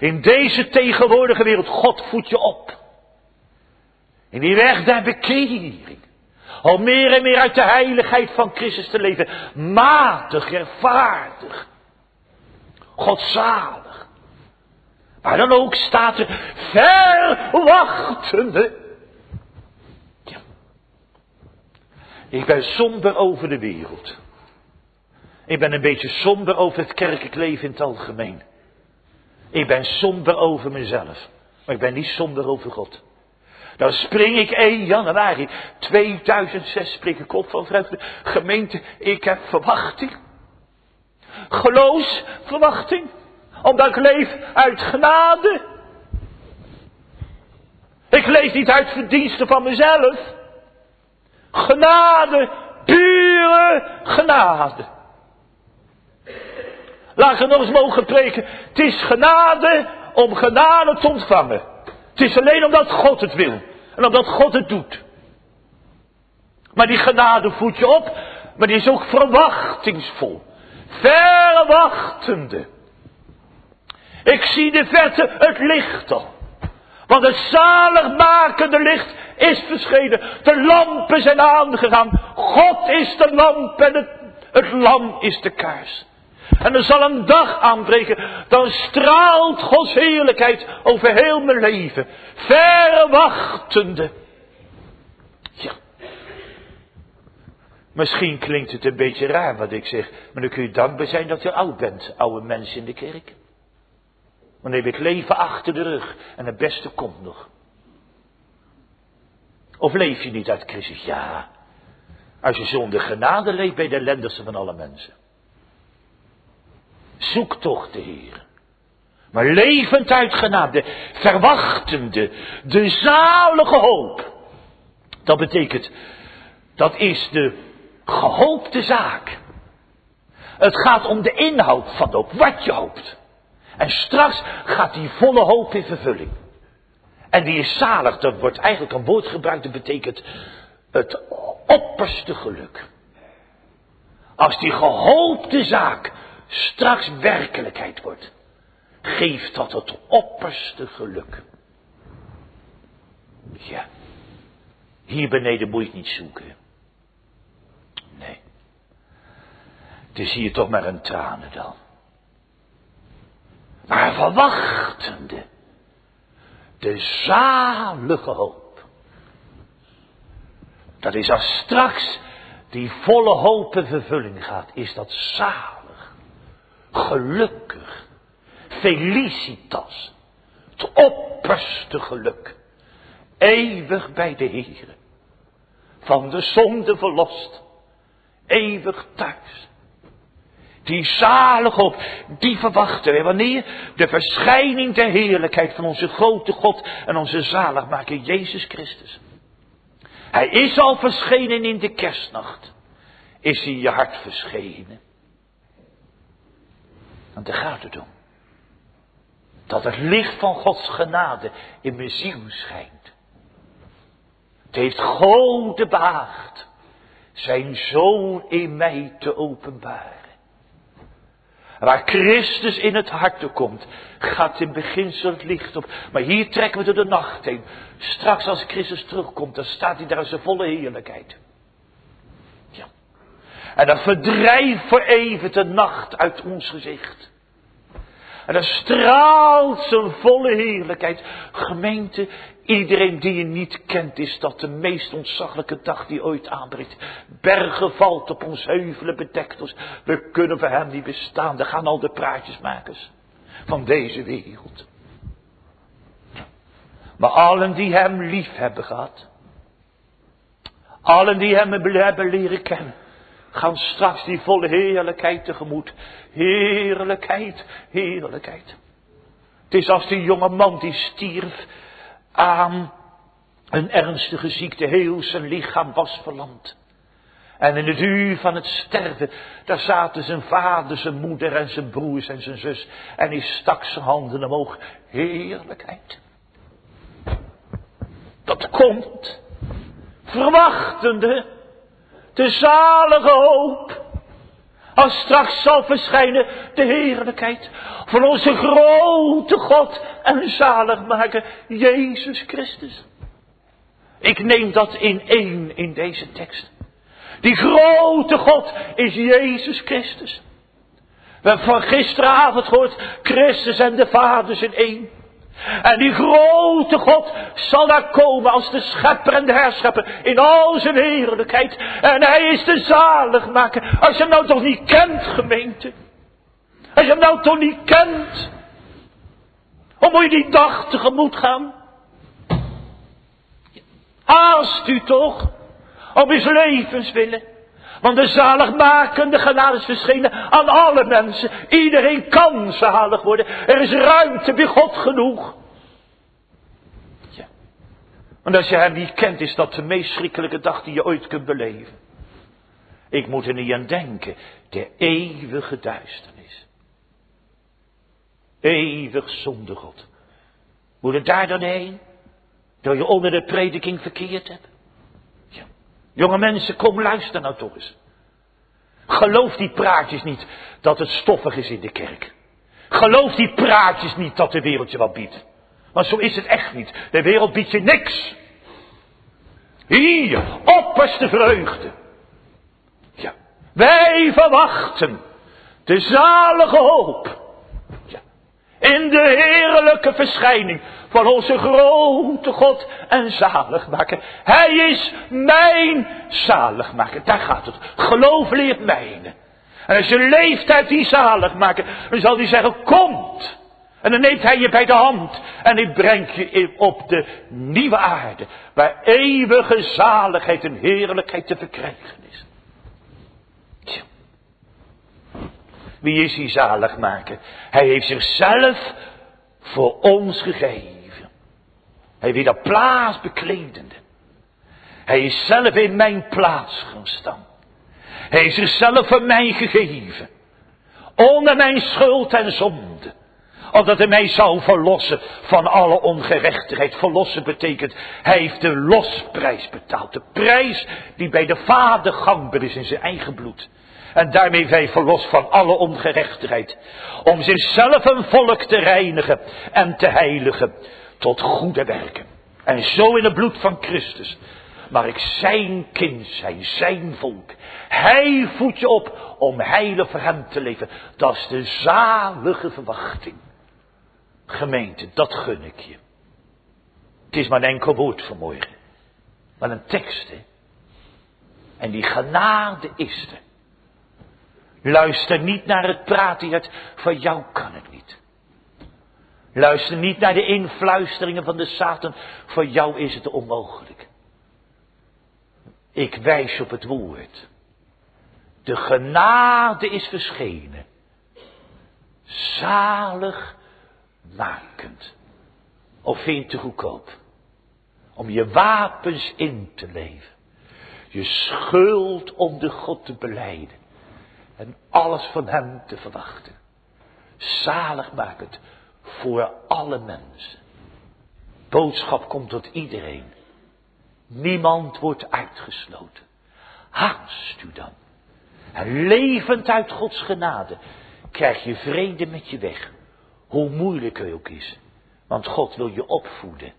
In deze tegenwoordige wereld, God voedt je op. In die weg der bekering. Al meer en meer uit de heiligheid van Christus te leven. Matig, rechtvaardig. Godzalig. Maar dan ook staat er verwachtende. Ik ben somber over de wereld. Ik ben een beetje somber over het kerkelijk leven in het algemeen. Ik ben somber over mezelf. Maar ik ben niet somber over God. Dan spring ik 1 januari 2006 spring ik op van vreugde. Gemeente, ik heb verwachting. Geloofsverwachting. Omdat ik leef uit genade. Ik leef niet uit verdiensten van mezelf. Genade, pure genade. Laat ik nog eens mogen preken. Het is genade om genade te ontvangen. Het is alleen omdat God het wil. En omdat God het doet. Maar die genade voedt je op. Maar die is ook verwachtingsvol. Verwachtende. Ik zie de verte het licht al. Want het zaligmakende licht is verschenen. De lampen zijn aangegaan. God is de lamp en het, het lam is de kaars. En er zal een dag aanbreken, dan straalt Gods heerlijkheid over heel mijn leven. Verwachtende. Ja. Misschien klinkt het een beetje raar wat ik zeg, maar dan kun je dankbaar zijn dat je oud bent, oude mensen in de kerk. Dan heb ik leven achter de rug en het beste komt nog. Of leef je niet uit Christus? Ja. Als je zonder genade leeft, bij de ellendigste van alle mensen. Zoek toch de Heer. Maar levend uit genade, verwachtende, de zalige hoop. Dat betekent, dat is de gehoopte zaak. Het gaat om de inhoud van de hoop, wat je hoopt. En straks gaat die volle hoop in vervulling. En die is zalig, dat wordt eigenlijk een woord gebruikt, dat betekent het opperste geluk. Als die gehoopte zaak straks werkelijkheid wordt, geeft dat het opperste geluk. Ja, hier beneden moet je niet zoeken. Nee. Het is hier toch maar een tranen dan. Maar verwachtende. De zalige hoop. Dat is als straks die volle hoop in vervulling gaat, is dat zalig. Gelukkig. Felicitas. Het opperste geluk. Eeuwig bij de Heer. Van de zonde verlost eeuwig thuis. Die zalig hoop, die verwachten wij wanneer de verschijning der heerlijkheid van onze grote God en onze zaligmaker Jezus Christus. Hij is al verschenen in de kerstnacht. Is hij je hart verschenen? Want daar gaat het om. Dat het licht van Gods genade in mijn ziel schijnt. Het heeft grote behaagd zijn zoon in mij te openbaren. Waar Christus in het hart komt, gaat in beginsel het licht op. Maar hier trekken we door de nacht heen. Straks als Christus terugkomt, dan staat hij daar in zijn volle heerlijkheid. Ja. En dan verdrijft voor even de nacht uit ons gezicht. En dan straalt zijn volle heerlijkheid. Gemeente, iedereen die je niet kent, is dat de meest ontzaglijke dag die ooit aanbreekt. Bergen valt op ons, heuvelen bedekt ons. We kunnen voor hem niet bestaan. Daar gaan al de praatjesmakers van deze wereld. Maar allen die hem lief hebben gehad. Allen die hem hebben leren kennen gaan straks die volle heerlijkheid tegemoet. Heerlijkheid, heerlijkheid. Het is als die jonge man die stierf aan een ernstige ziekte. Heel zijn lichaam was verlamd. En in het uur van het sterven, daar zaten zijn vader, zijn moeder en zijn broers en zijn zus. En hij stak zijn handen omhoog. Heerlijkheid. Dat komt. Verwachtende de zalige hoop. Als straks zal verschijnen de heerlijkheid van onze grote God en zaligmaker Jezus Christus. Ik neem dat in één in deze tekst. Die grote God is Jezus Christus. We hebben van gisteravond gehoord, Christus en de Vader zijn één. En die grote God zal daar komen als de schepper en de herschepper in al zijn heerlijkheid. En hij is de zaligmaker. Als je hem nou toch niet kent, gemeente. Als je hem nou toch niet kent. Hoe moet je die dag tegemoet gaan? Haast u toch. Om his levens willen. Want de zaligmakende genade is verschenen aan alle mensen. Iedereen kan zalig worden. Er is ruimte bij God genoeg. Ja. Want als je hem niet kent, is dat de meest schrikkelijke dag die je ooit kunt beleven. Ik moet er niet aan denken. De eeuwige duisternis. Eeuwig zonder God. Moet het daar dan heen? Door je onder de prediking verkeerd hebt? Jonge mensen, kom luisteren nou toch eens. Geloof die praatjes niet dat het stoffig is in de kerk. Geloof die praatjes niet dat de wereld je wat biedt. Want zo is het echt niet. De wereld biedt je niks. Hier, opperste vreugde. Ja, wij verwachten de zalige hoop. In de heerlijke verschijning van onze grote God en zaligmaker. Hij is mijn zaligmaker. Daar gaat het. Geloof leert mijne. En als je leeft uit die zaligmaker, dan zal hij zeggen, komt. En dan neemt hij je bij de hand en ik breng je op de nieuwe aarde, waar eeuwige zaligheid en heerlijkheid te verkrijgen is. Tja. Wie is die zaligmaker? Hij heeft zichzelf voor ons gegeven. Hij wil dat plaats bekledende. Hij is zelf in mijn plaats gaan staan. Hij is zichzelf voor mij gegeven. Onder mijn schuld en zonde. Opdat hij mij zou verlossen van alle ongerechtigheid. Verlossen betekent, hij heeft de losprijs betaald. De prijs die bij de Vader gangbaar is in zijn eigen bloed. En daarmee wij verlost van alle ongerechtigheid. Om zichzelf een volk te reinigen en te heiligen tot goede werken. En zo in het bloed van Christus maar ik zijn kind zijn, zijn volk. Hij voedt je op om heilig voor hem te leven. Dat is de zalige verwachting. Gemeente, dat gun ik je. Het is maar een enkel woord vanmorgen. Maar een tekst, hè. En die genade is er. Luister niet naar het praten het van jou kan het niet. Luister niet naar de influisteringen van de Satan, voor jou is het onmogelijk. Ik wijs op het woord. De genade is verschenen. Zalig makend. Of vind je het te goedkoop? Om je wapens in te leven. Je schuld om de God te beleiden. En alles van hem te verwachten. Zalig makend voor alle mensen. Boodschap komt tot iedereen. Niemand wordt uitgesloten. Haast u dan. En levend uit Gods genade krijg je vrede met je weg. Hoe moeilijk het ook is. Want God wil je opvoeden.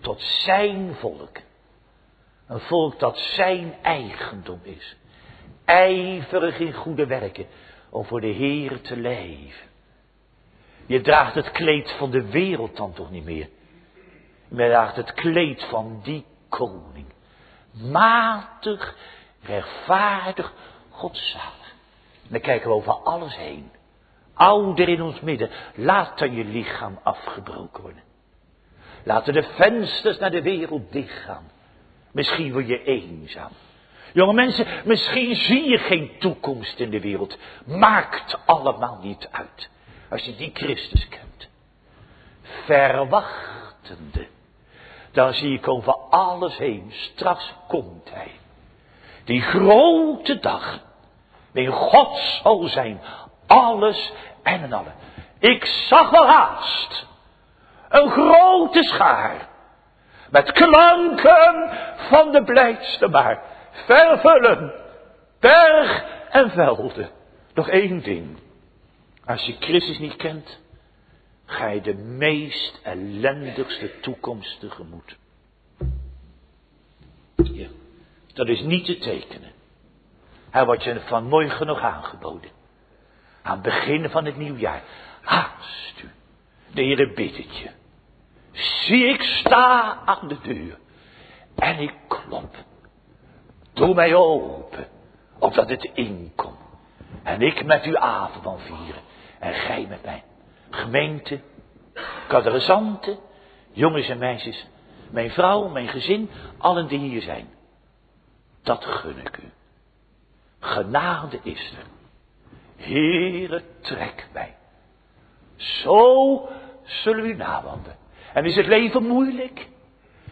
Tot zijn volk. Een volk dat zijn eigendom is. Ijverig in goede werken. Om voor de Heer te leven. Je draagt het kleed van de wereld dan toch niet meer. Je draagt het kleed van die koning. Matig, rechtvaardig, godzalig. En dan kijken we over alles heen. Ouder in ons midden, laat dan je lichaam afgebroken worden. Laten de vensters naar de wereld dichtgaan. Misschien word je eenzaam. Jonge mensen, misschien zie je geen toekomst in de wereld. Maakt allemaal niet uit. Als je die Christus kent. Verwachtende dan zie ik over alles heen. Straks komt hij. Die grote dag. Waarin God zal zijn. Alles en en allen. Ik zag wel haast. Een grote schaar. Met klanken van de blijdste maar. Vervullen. Berg en velden. Nog één ding. Als je Christus niet kent ga je de meest ellendigste toekomst tegemoet. Ja, dat is niet te tekenen. Hij wordt je vanmorgen nog aangeboden. Aan het begin van het nieuwjaar. Haast u. De Heer bidt. Zie ik sta aan de deur. En ik klop. Doe mij open. Opdat het inkomt. En ik met u avond vieren. En gij met mij gemeente, kadressanten, jongens en meisjes, mijn vrouw, mijn gezin, allen die hier zijn. Dat gun ik u. Genade is er. Heere, trek mij. Zo zullen we u nawandelen. En is het leven moeilijk?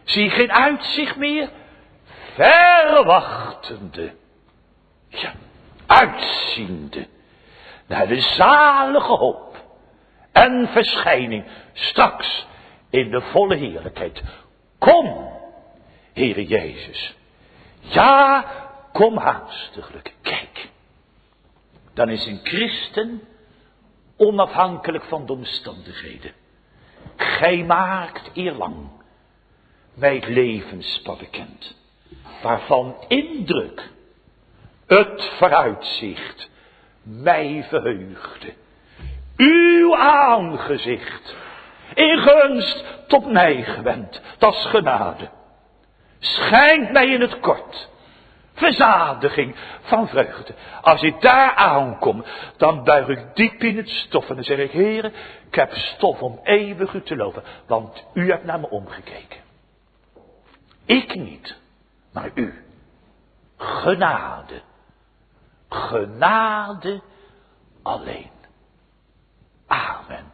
Zie je geen uitzicht meer? Verwachtende. Ja, uitziende. Naar de zalige hoop en verschijning straks in de volle heerlijkheid. Kom, Heere Jezus. Ja, kom haastiglijk. Kijk, dan is een christen onafhankelijk van de omstandigheden. Gij maakt eerlang mij het levenspad bekend, waarvan indruk het vooruitzicht mij verheugde uw aangezicht in gunst tot mij gewend, dat is genade. Schijnt mij in het kort, verzadiging van vreugde. Als ik daar aankom, dan buig ik diep in het stof en dan zeg ik, heren, ik heb stof om eeuwig u te loven, want u hebt naar me omgekeken. Ik niet, maar u. Genade. Genade alleen. Amen.